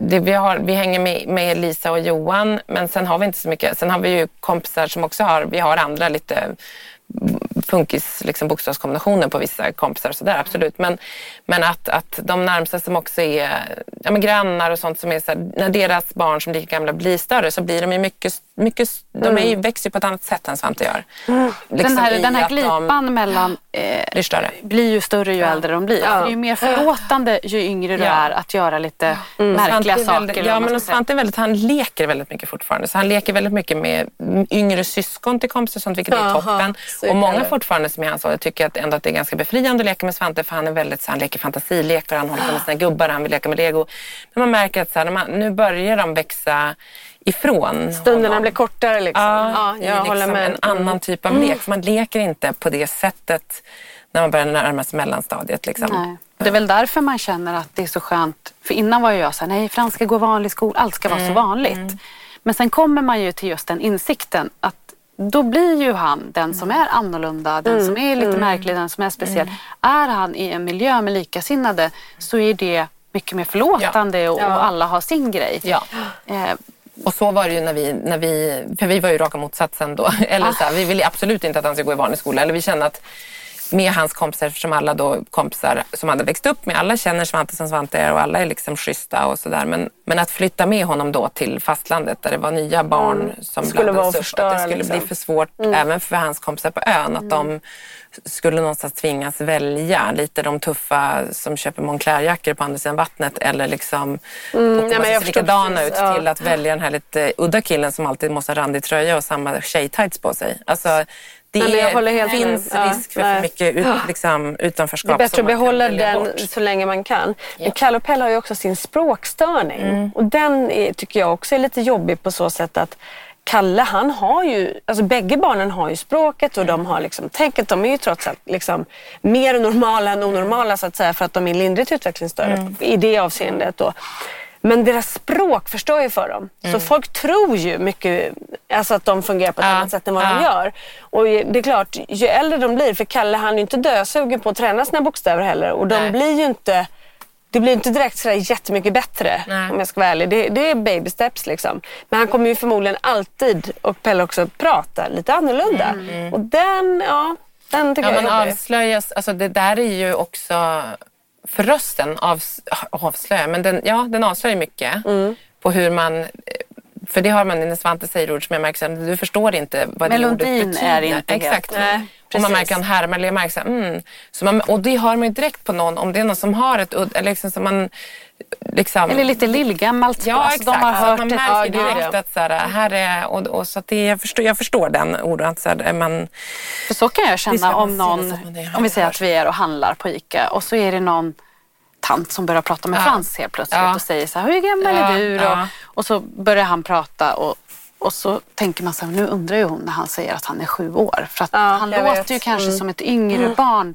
det, vi, har, vi hänger med, med Lisa och Johan, men sen har vi inte så mycket. Sen har vi ju kompisar som också har, vi har andra lite funkis liksom bokstavskombinationer på vissa kompisar och sådär, absolut. Men, men att, att de närmsta som också är ja, men grannar och sånt som är så här, när deras barn som är lika gamla blir större så blir de ju mycket, mycket de är ju, växer ju på ett annat sätt än Svante gör. Liksom Den här, den här att de glipan mellan eh, blir större. blir ju större ju äldre de blir. För det är ju mer förlåtande ju yngre du Ja. är att göra lite Svante märkliga är saker. Väldigt, ja, men. Svante är väldigt, han leker väldigt mycket fortfarande. Så han leker väldigt mycket med yngre syskon till kompisar och sånt, vilket är Jaha, toppen. är Och många det. fortfarande som är hans ålder tycker att, ändå att det är ganska befriande att leka med Svante för han är väldigt, så han leker fantasilekar, han håller på med sina gubbar, han vill leka med lego. Men man märker att så här, man, nu börjar de växa ifrån Stunderna honom. blir kortare liksom. Ja, Ja, jag liksom håller med. en annan typ av lek. För man leker inte på det sättet när man börjar närma sig mellanstadiet. Liksom. Nej. Det är väl därför man känner att det är så skönt. För innan var jag så här, nej Frans ska gå vanlig skola, allt ska vara Mm, så vanligt. Men sen kommer man ju till just den insikten att då blir ju han den som är annorlunda, den Mm, som är lite märklig, den som är speciell. Är han i en miljö med likasinnade så är det mycket mer förlåtande och, och alla har sin grej. Ja. Och så var det ju när vi, när vi för vi var ju raka motsatsen då. Eller så här, vi ville absolut inte att han skulle gå i vanlig skola. Eller vi kände att med hans kompisar, eftersom alla då kompisar som hade växt upp med, alla känner Svante som Svante är och alla är liksom schyssta och sådär. Men, men att flytta med honom då till fastlandet där det var nya barn Mm. som Skulle blandades vara upp, att det skulle liksom. bli för svårt även för hans kompisar på ön. Att de skulle någonstans tvingas välja lite de tuffa som köper Moncler-jackor på andra sidan vattnet eller liksom Mm, nej, men jag likadana precis, ut ja. till att välja den här lite udda killen som alltid måste ha randig tröja och samma tjejtights på sig. Alltså, det Nej, finns med. Risk för nej. för mycket ut, liksom, Det är utanförskap. bättre att behålla den bort. så länge man kan. Men Kalle och Pelle har ju också sin språkstörning. Mm. Och den är, tycker jag också är lite jobbig på så sätt att Kalle han har ju, alltså bägge barnen har ju språket och de har liksom tänket. De är ju trots allt liksom mer normala än onormala så att säga för att de är lindrigt utvecklingsstörda Mm. i det avseendet. Då. Men deras språk förstör ju för dem. Så folk tror ju mycket alltså att de fungerar på ett Mm. Ja, annat sätt än vad de ja. gör. Och det är klart, ju äldre de blir, för Kalle han är ju inte dösugen på att träna sina bokstäver heller. Och de Nej. blir ju inte, det blir inte direkt sådär jättemycket bättre Nej. om jag ska vara ärlig. Det, det är baby steps liksom. Men han kommer ju förmodligen alltid, och Pelle också, prata lite annorlunda. Och den, ja, den tycker Ja, jag man är jobbig. avslöjas, alltså det där är ju också för rösten avs, avslöjar, men den, ja, den avslöjar mycket Mm. på hur man för det har man när Svante säger ord som jag märker, här, du förstår inte vad det ordet Melodin betyder. är inte helt- Exakt. Nej, och man precis. märker han härmar, eller jag märker så här, mm. så man, Och det har man ju direkt på någon, om det är någon som har ett udd, liksom, som man liksom, Eller lite lillgammalt. Ja, Alltså, exakt. De har hört man märker direkt att så här, här är, och, och så det, jag, förstår, jag förstår den oron. att Så här, är man, För så kan jag känna om någon, om vi säger att vi är och handlar på ICA och så är det någon tant som börjar prata med Ja. Frans helt plötsligt Ja. och säger så här, hur gammal Ja, är du? Och, och så börjar han prata och, och så tänker man så här, nu undrar ju hon när han säger att han är sju år. För att Ja, han låter vet. ju kanske som ett yngre barn.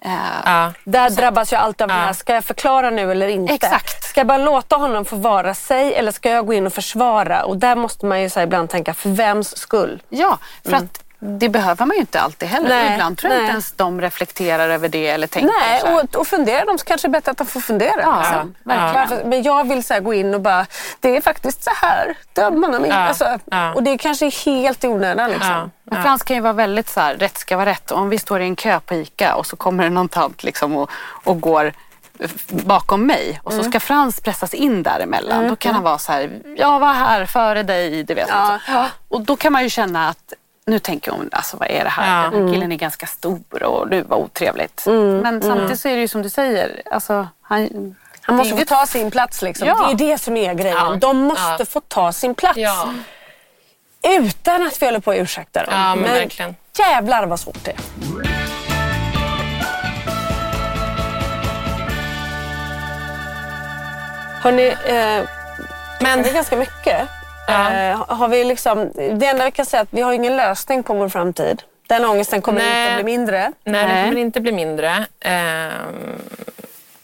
Eh, ja. Där drabbas jag alltid av den här, ska jag förklara nu eller inte? Exakt. Ska jag bara låta honom få vara sig eller ska jag gå in och försvara? Och där måste man ju så ibland tänka, för vems skull? Ja, för att det behöver man ju inte alltid heller. Nej, Ibland tror jag nej. inte ens de reflekterar över det eller tänker Nej, så och, och fundera de så kanske det är bättre att de får fundera. Ja, liksom. Varför- Men jag vill så här gå in och bara, det är faktiskt så här. Har, Ja, alltså, ja. Och det är kanske helt i onödan. Liksom. Ja. Men Frans kan ju vara väldigt så här, rätt ska vara rätt. Om vi står i en kö på ICA och så kommer det någon tant liksom och, och går bakom mig och så Mm. ska Frans pressas in däremellan. Då kan han vara så här, jag var här före dig. Du vet, Ja. Och då kan man ju känna att nu tänker hon, alltså vad är det här? Ja. Den här killen är ganska stor och du var otrevligt. Mm. Men samtidigt så är det ju som du säger, alltså, han, Han måste det är få ta sin plats. Liksom. Ja. Det är det som är grejen. Ja. De måste Ja. få ta sin plats. Ja. Utan att vi håller på att ursäkta dem. Ja, men verkligen. jävlar vad svårt det är. Hörni, eh, Men det är ganska mycket. Eh, har vi liksom, det enda vi kan säga är att vi har ingen lösning på vår framtid. Den ångesten kommer Nej. inte att bli mindre. Nej, det Nej. kommer inte bli mindre. Ehm,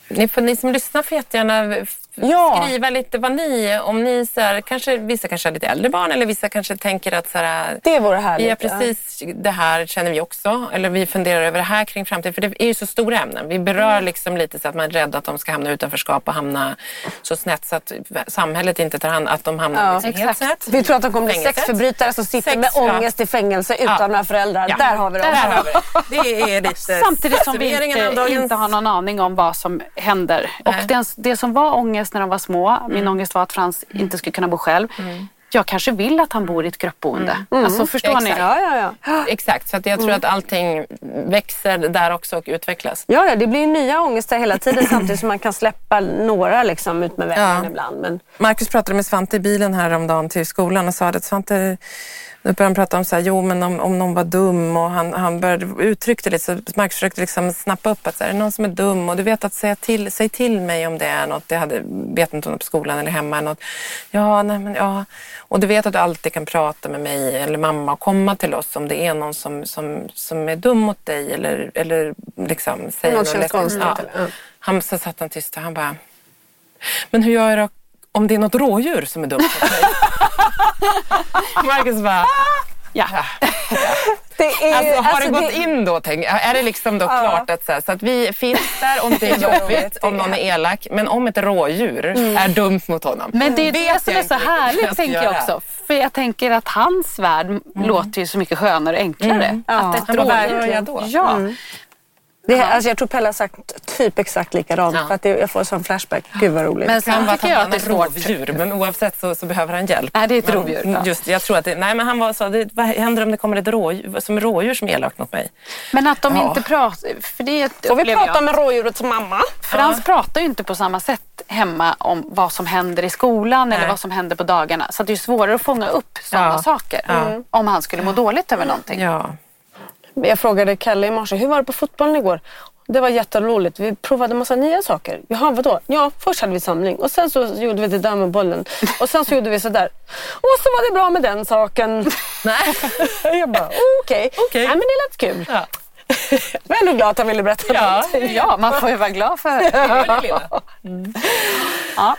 ni, ni som lyssnar får jättegärna Ja. skriva lite vad ni, om ni så här, kanske, vissa kanske har lite äldre barn eller vissa kanske tänker att så här, Det vore härligt. vi har precis det här känner vi också. Eller vi funderar över det här kring framtiden. För det är ju så stora ämnen. Vi berör Mm. liksom lite så att man är rädd att de ska hamna utanförskap och hamna så snett så att samhället inte tar hand att de hamnar Ja, liksom helt snett. Vi tror att de kommer bli sexförbrytare som sitter Sex, med ja. ångest i fängelse utan Ja. några föräldrar. Ja. Där har vi dem. Där har vi det. Är lite Samtidigt som vi inte, dagens- inte har någon aning om vad som händer. Och Nej. det, det som var ångest när de var små, min ångest var att Frans inte skulle kunna bo själv. Jag kanske vill att han bor i ett gruppboende. Alltså förstår ni? Exakt. Ja, ja, ja. Exakt, så att jag tror att allting växer där också och utvecklas. Ja, ja, det blir nya ångestar hela tiden samtidigt som man kan släppa några liksom ut med vägen Ja. ibland. Men, Marcus pratade med Svante i bilen häromdagen till skolan och sa att Svante, nu började han prata om så här, jo men om, om någon var dum och han, han började uttryckte lite så Marcus försökte liksom snappa upp att så här, är det någon som är dum och du vet att säga till, säg till mig om det är något, jag hade, vet inte om det på skolan eller hemma eller något. Ja, nej men ja. Och du vet att du alltid kan prata med mig eller mamma och komma till oss om det är någon som, som, som är dum mot dig eller, eller liksom säger Något känns läskigt. konstigt, Ja. Han, så satt han tyst och han bara, men hur gör jag då om det är något rådjur som är dumt mot mig? Marcus bara, Ja. Det är, Alltså, har alltså, det gått in då? Tänk, är det liksom då klart att, så, här, så att vi finns där om det är jobbigt, om någon är elak, men om ett rådjur är dumt mot honom. Men det är det som jag är så härligt ska tänker jag också. För jag tänker att hans värld låter ju så mycket skönare och enklare. Att ett Han bara, vad gör rådjur... jag då? Ja. Det alltså, jag tror Pelle har sagt typ exakt likadant. Ja. För att det, jag får sån flashback. Gud vad roligt. Men sen vara att tycker han jag att det är rovdjur, men oavsett så, så behöver han hjälp. Nej, det är ett Men, rovdjur, ja. Just, jag tror att det, nej men han var så, det, vad händer om det kommer ett rådjur som, rådjur som är elakt mot mig? Men att de Ja. inte pratar... För det Får vi prata jag. med rådjurets mamma? Frans pratar ju inte på samma sätt hemma om vad som händer i skolan eller Nej. vad som händer på dagarna. Så att det är svårare att fånga upp sådana Ja. saker. Ja. Om han skulle må dåligt över någonting. Ja. Jag frågade Kalle i morse, hur var det på fotbollen igår? Det var jätteroligt. Vi provade massa nya saker. Jaha, vadå? Ja, först hade vi samling och sen så gjorde vi det där med bollen. Och sen så gjorde vi sådär. Och så var det bra med den saken. Nej. Jag bara, okej. Okej. Nej, men det lät kul. Ja. Jag var ändå glad att han ville berätta Ja. någonting. Ja, man får ju vara glad för ja. Ja, men vad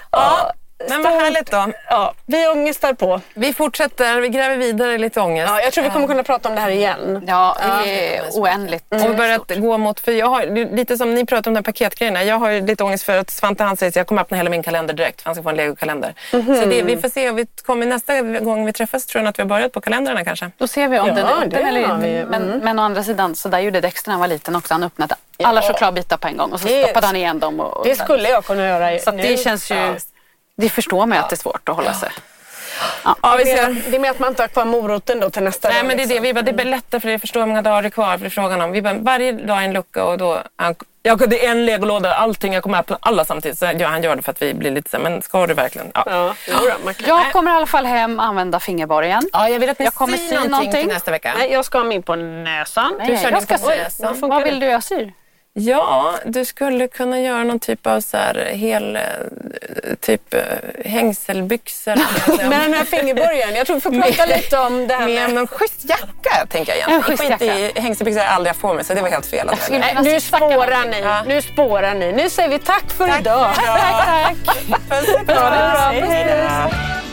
härligt då. Ja, vi ångestar på. Vi fortsätter, vi gräver vidare lite ångest. Ja, jag tror vi kommer kunna prata om det här igen. Ja, det är oändligt. Och vi börjat gå mot, för jag har lite som ni pratar om de här paketgrejerna. Jag har ju lite ångest för att Svante han säger att jag kommer öppna hela min kalender direkt. för Han ska få en legokalender. Så det, vi får se, vi kommer nästa gång vi träffas tror jag att vi har börjat på kalendrarna kanske. Då ser vi om Ja, den är öppen det eller inte. Men, men å andra sidan, så där gjorde Dexter när han var liten också. Han öppnade alla chokladbitar på en gång och så stoppade han igen dem. Och, och Det skulle jag kunna göra Så nu. det känns ju... Ja. Det förstår man ju att det är svårt att hålla sig. Ja, vi Det, ser. är, det är med att man inte har kvar moroten då till nästa Nej dag, men det är det, liksom. vi bara, det blir lättare för jag förstår hur många dagar det är kvar. För det är frågan om, vi bara, varje dag är en lucka och då... Han, jag, det är en legolåda, allting, jag kommer öppna alla samtidigt. Så ja, han gör det för att vi blir lite så men ska du verkligen? Ja. Ja, då. Jag kommer i alla fall hem använda fingerborgen. Ja, jag vill att ni Jag kommer syr sy någonting, någonting. till nästa vecka. Nej, jag ska ha min på näsan. Du kör jag din ska på näsan. Vad vill du jag syr? Ja, du skulle kunna göra någon typ av så här hel, eh, typ eh, hängselbyxor. Med den här fingerborgen. Jag tror vi får prata lite om det här med med... någon schysst jacka, tänker jag igen. En schysst Skit i hängselbyxor har jag aldrig haft på mig, så det var helt fel. Att. Nej, nu spårar ni. Ja. Nu spårar ni. Nu säger vi tack för idag. Tack, tack. Puss och det bra. kram.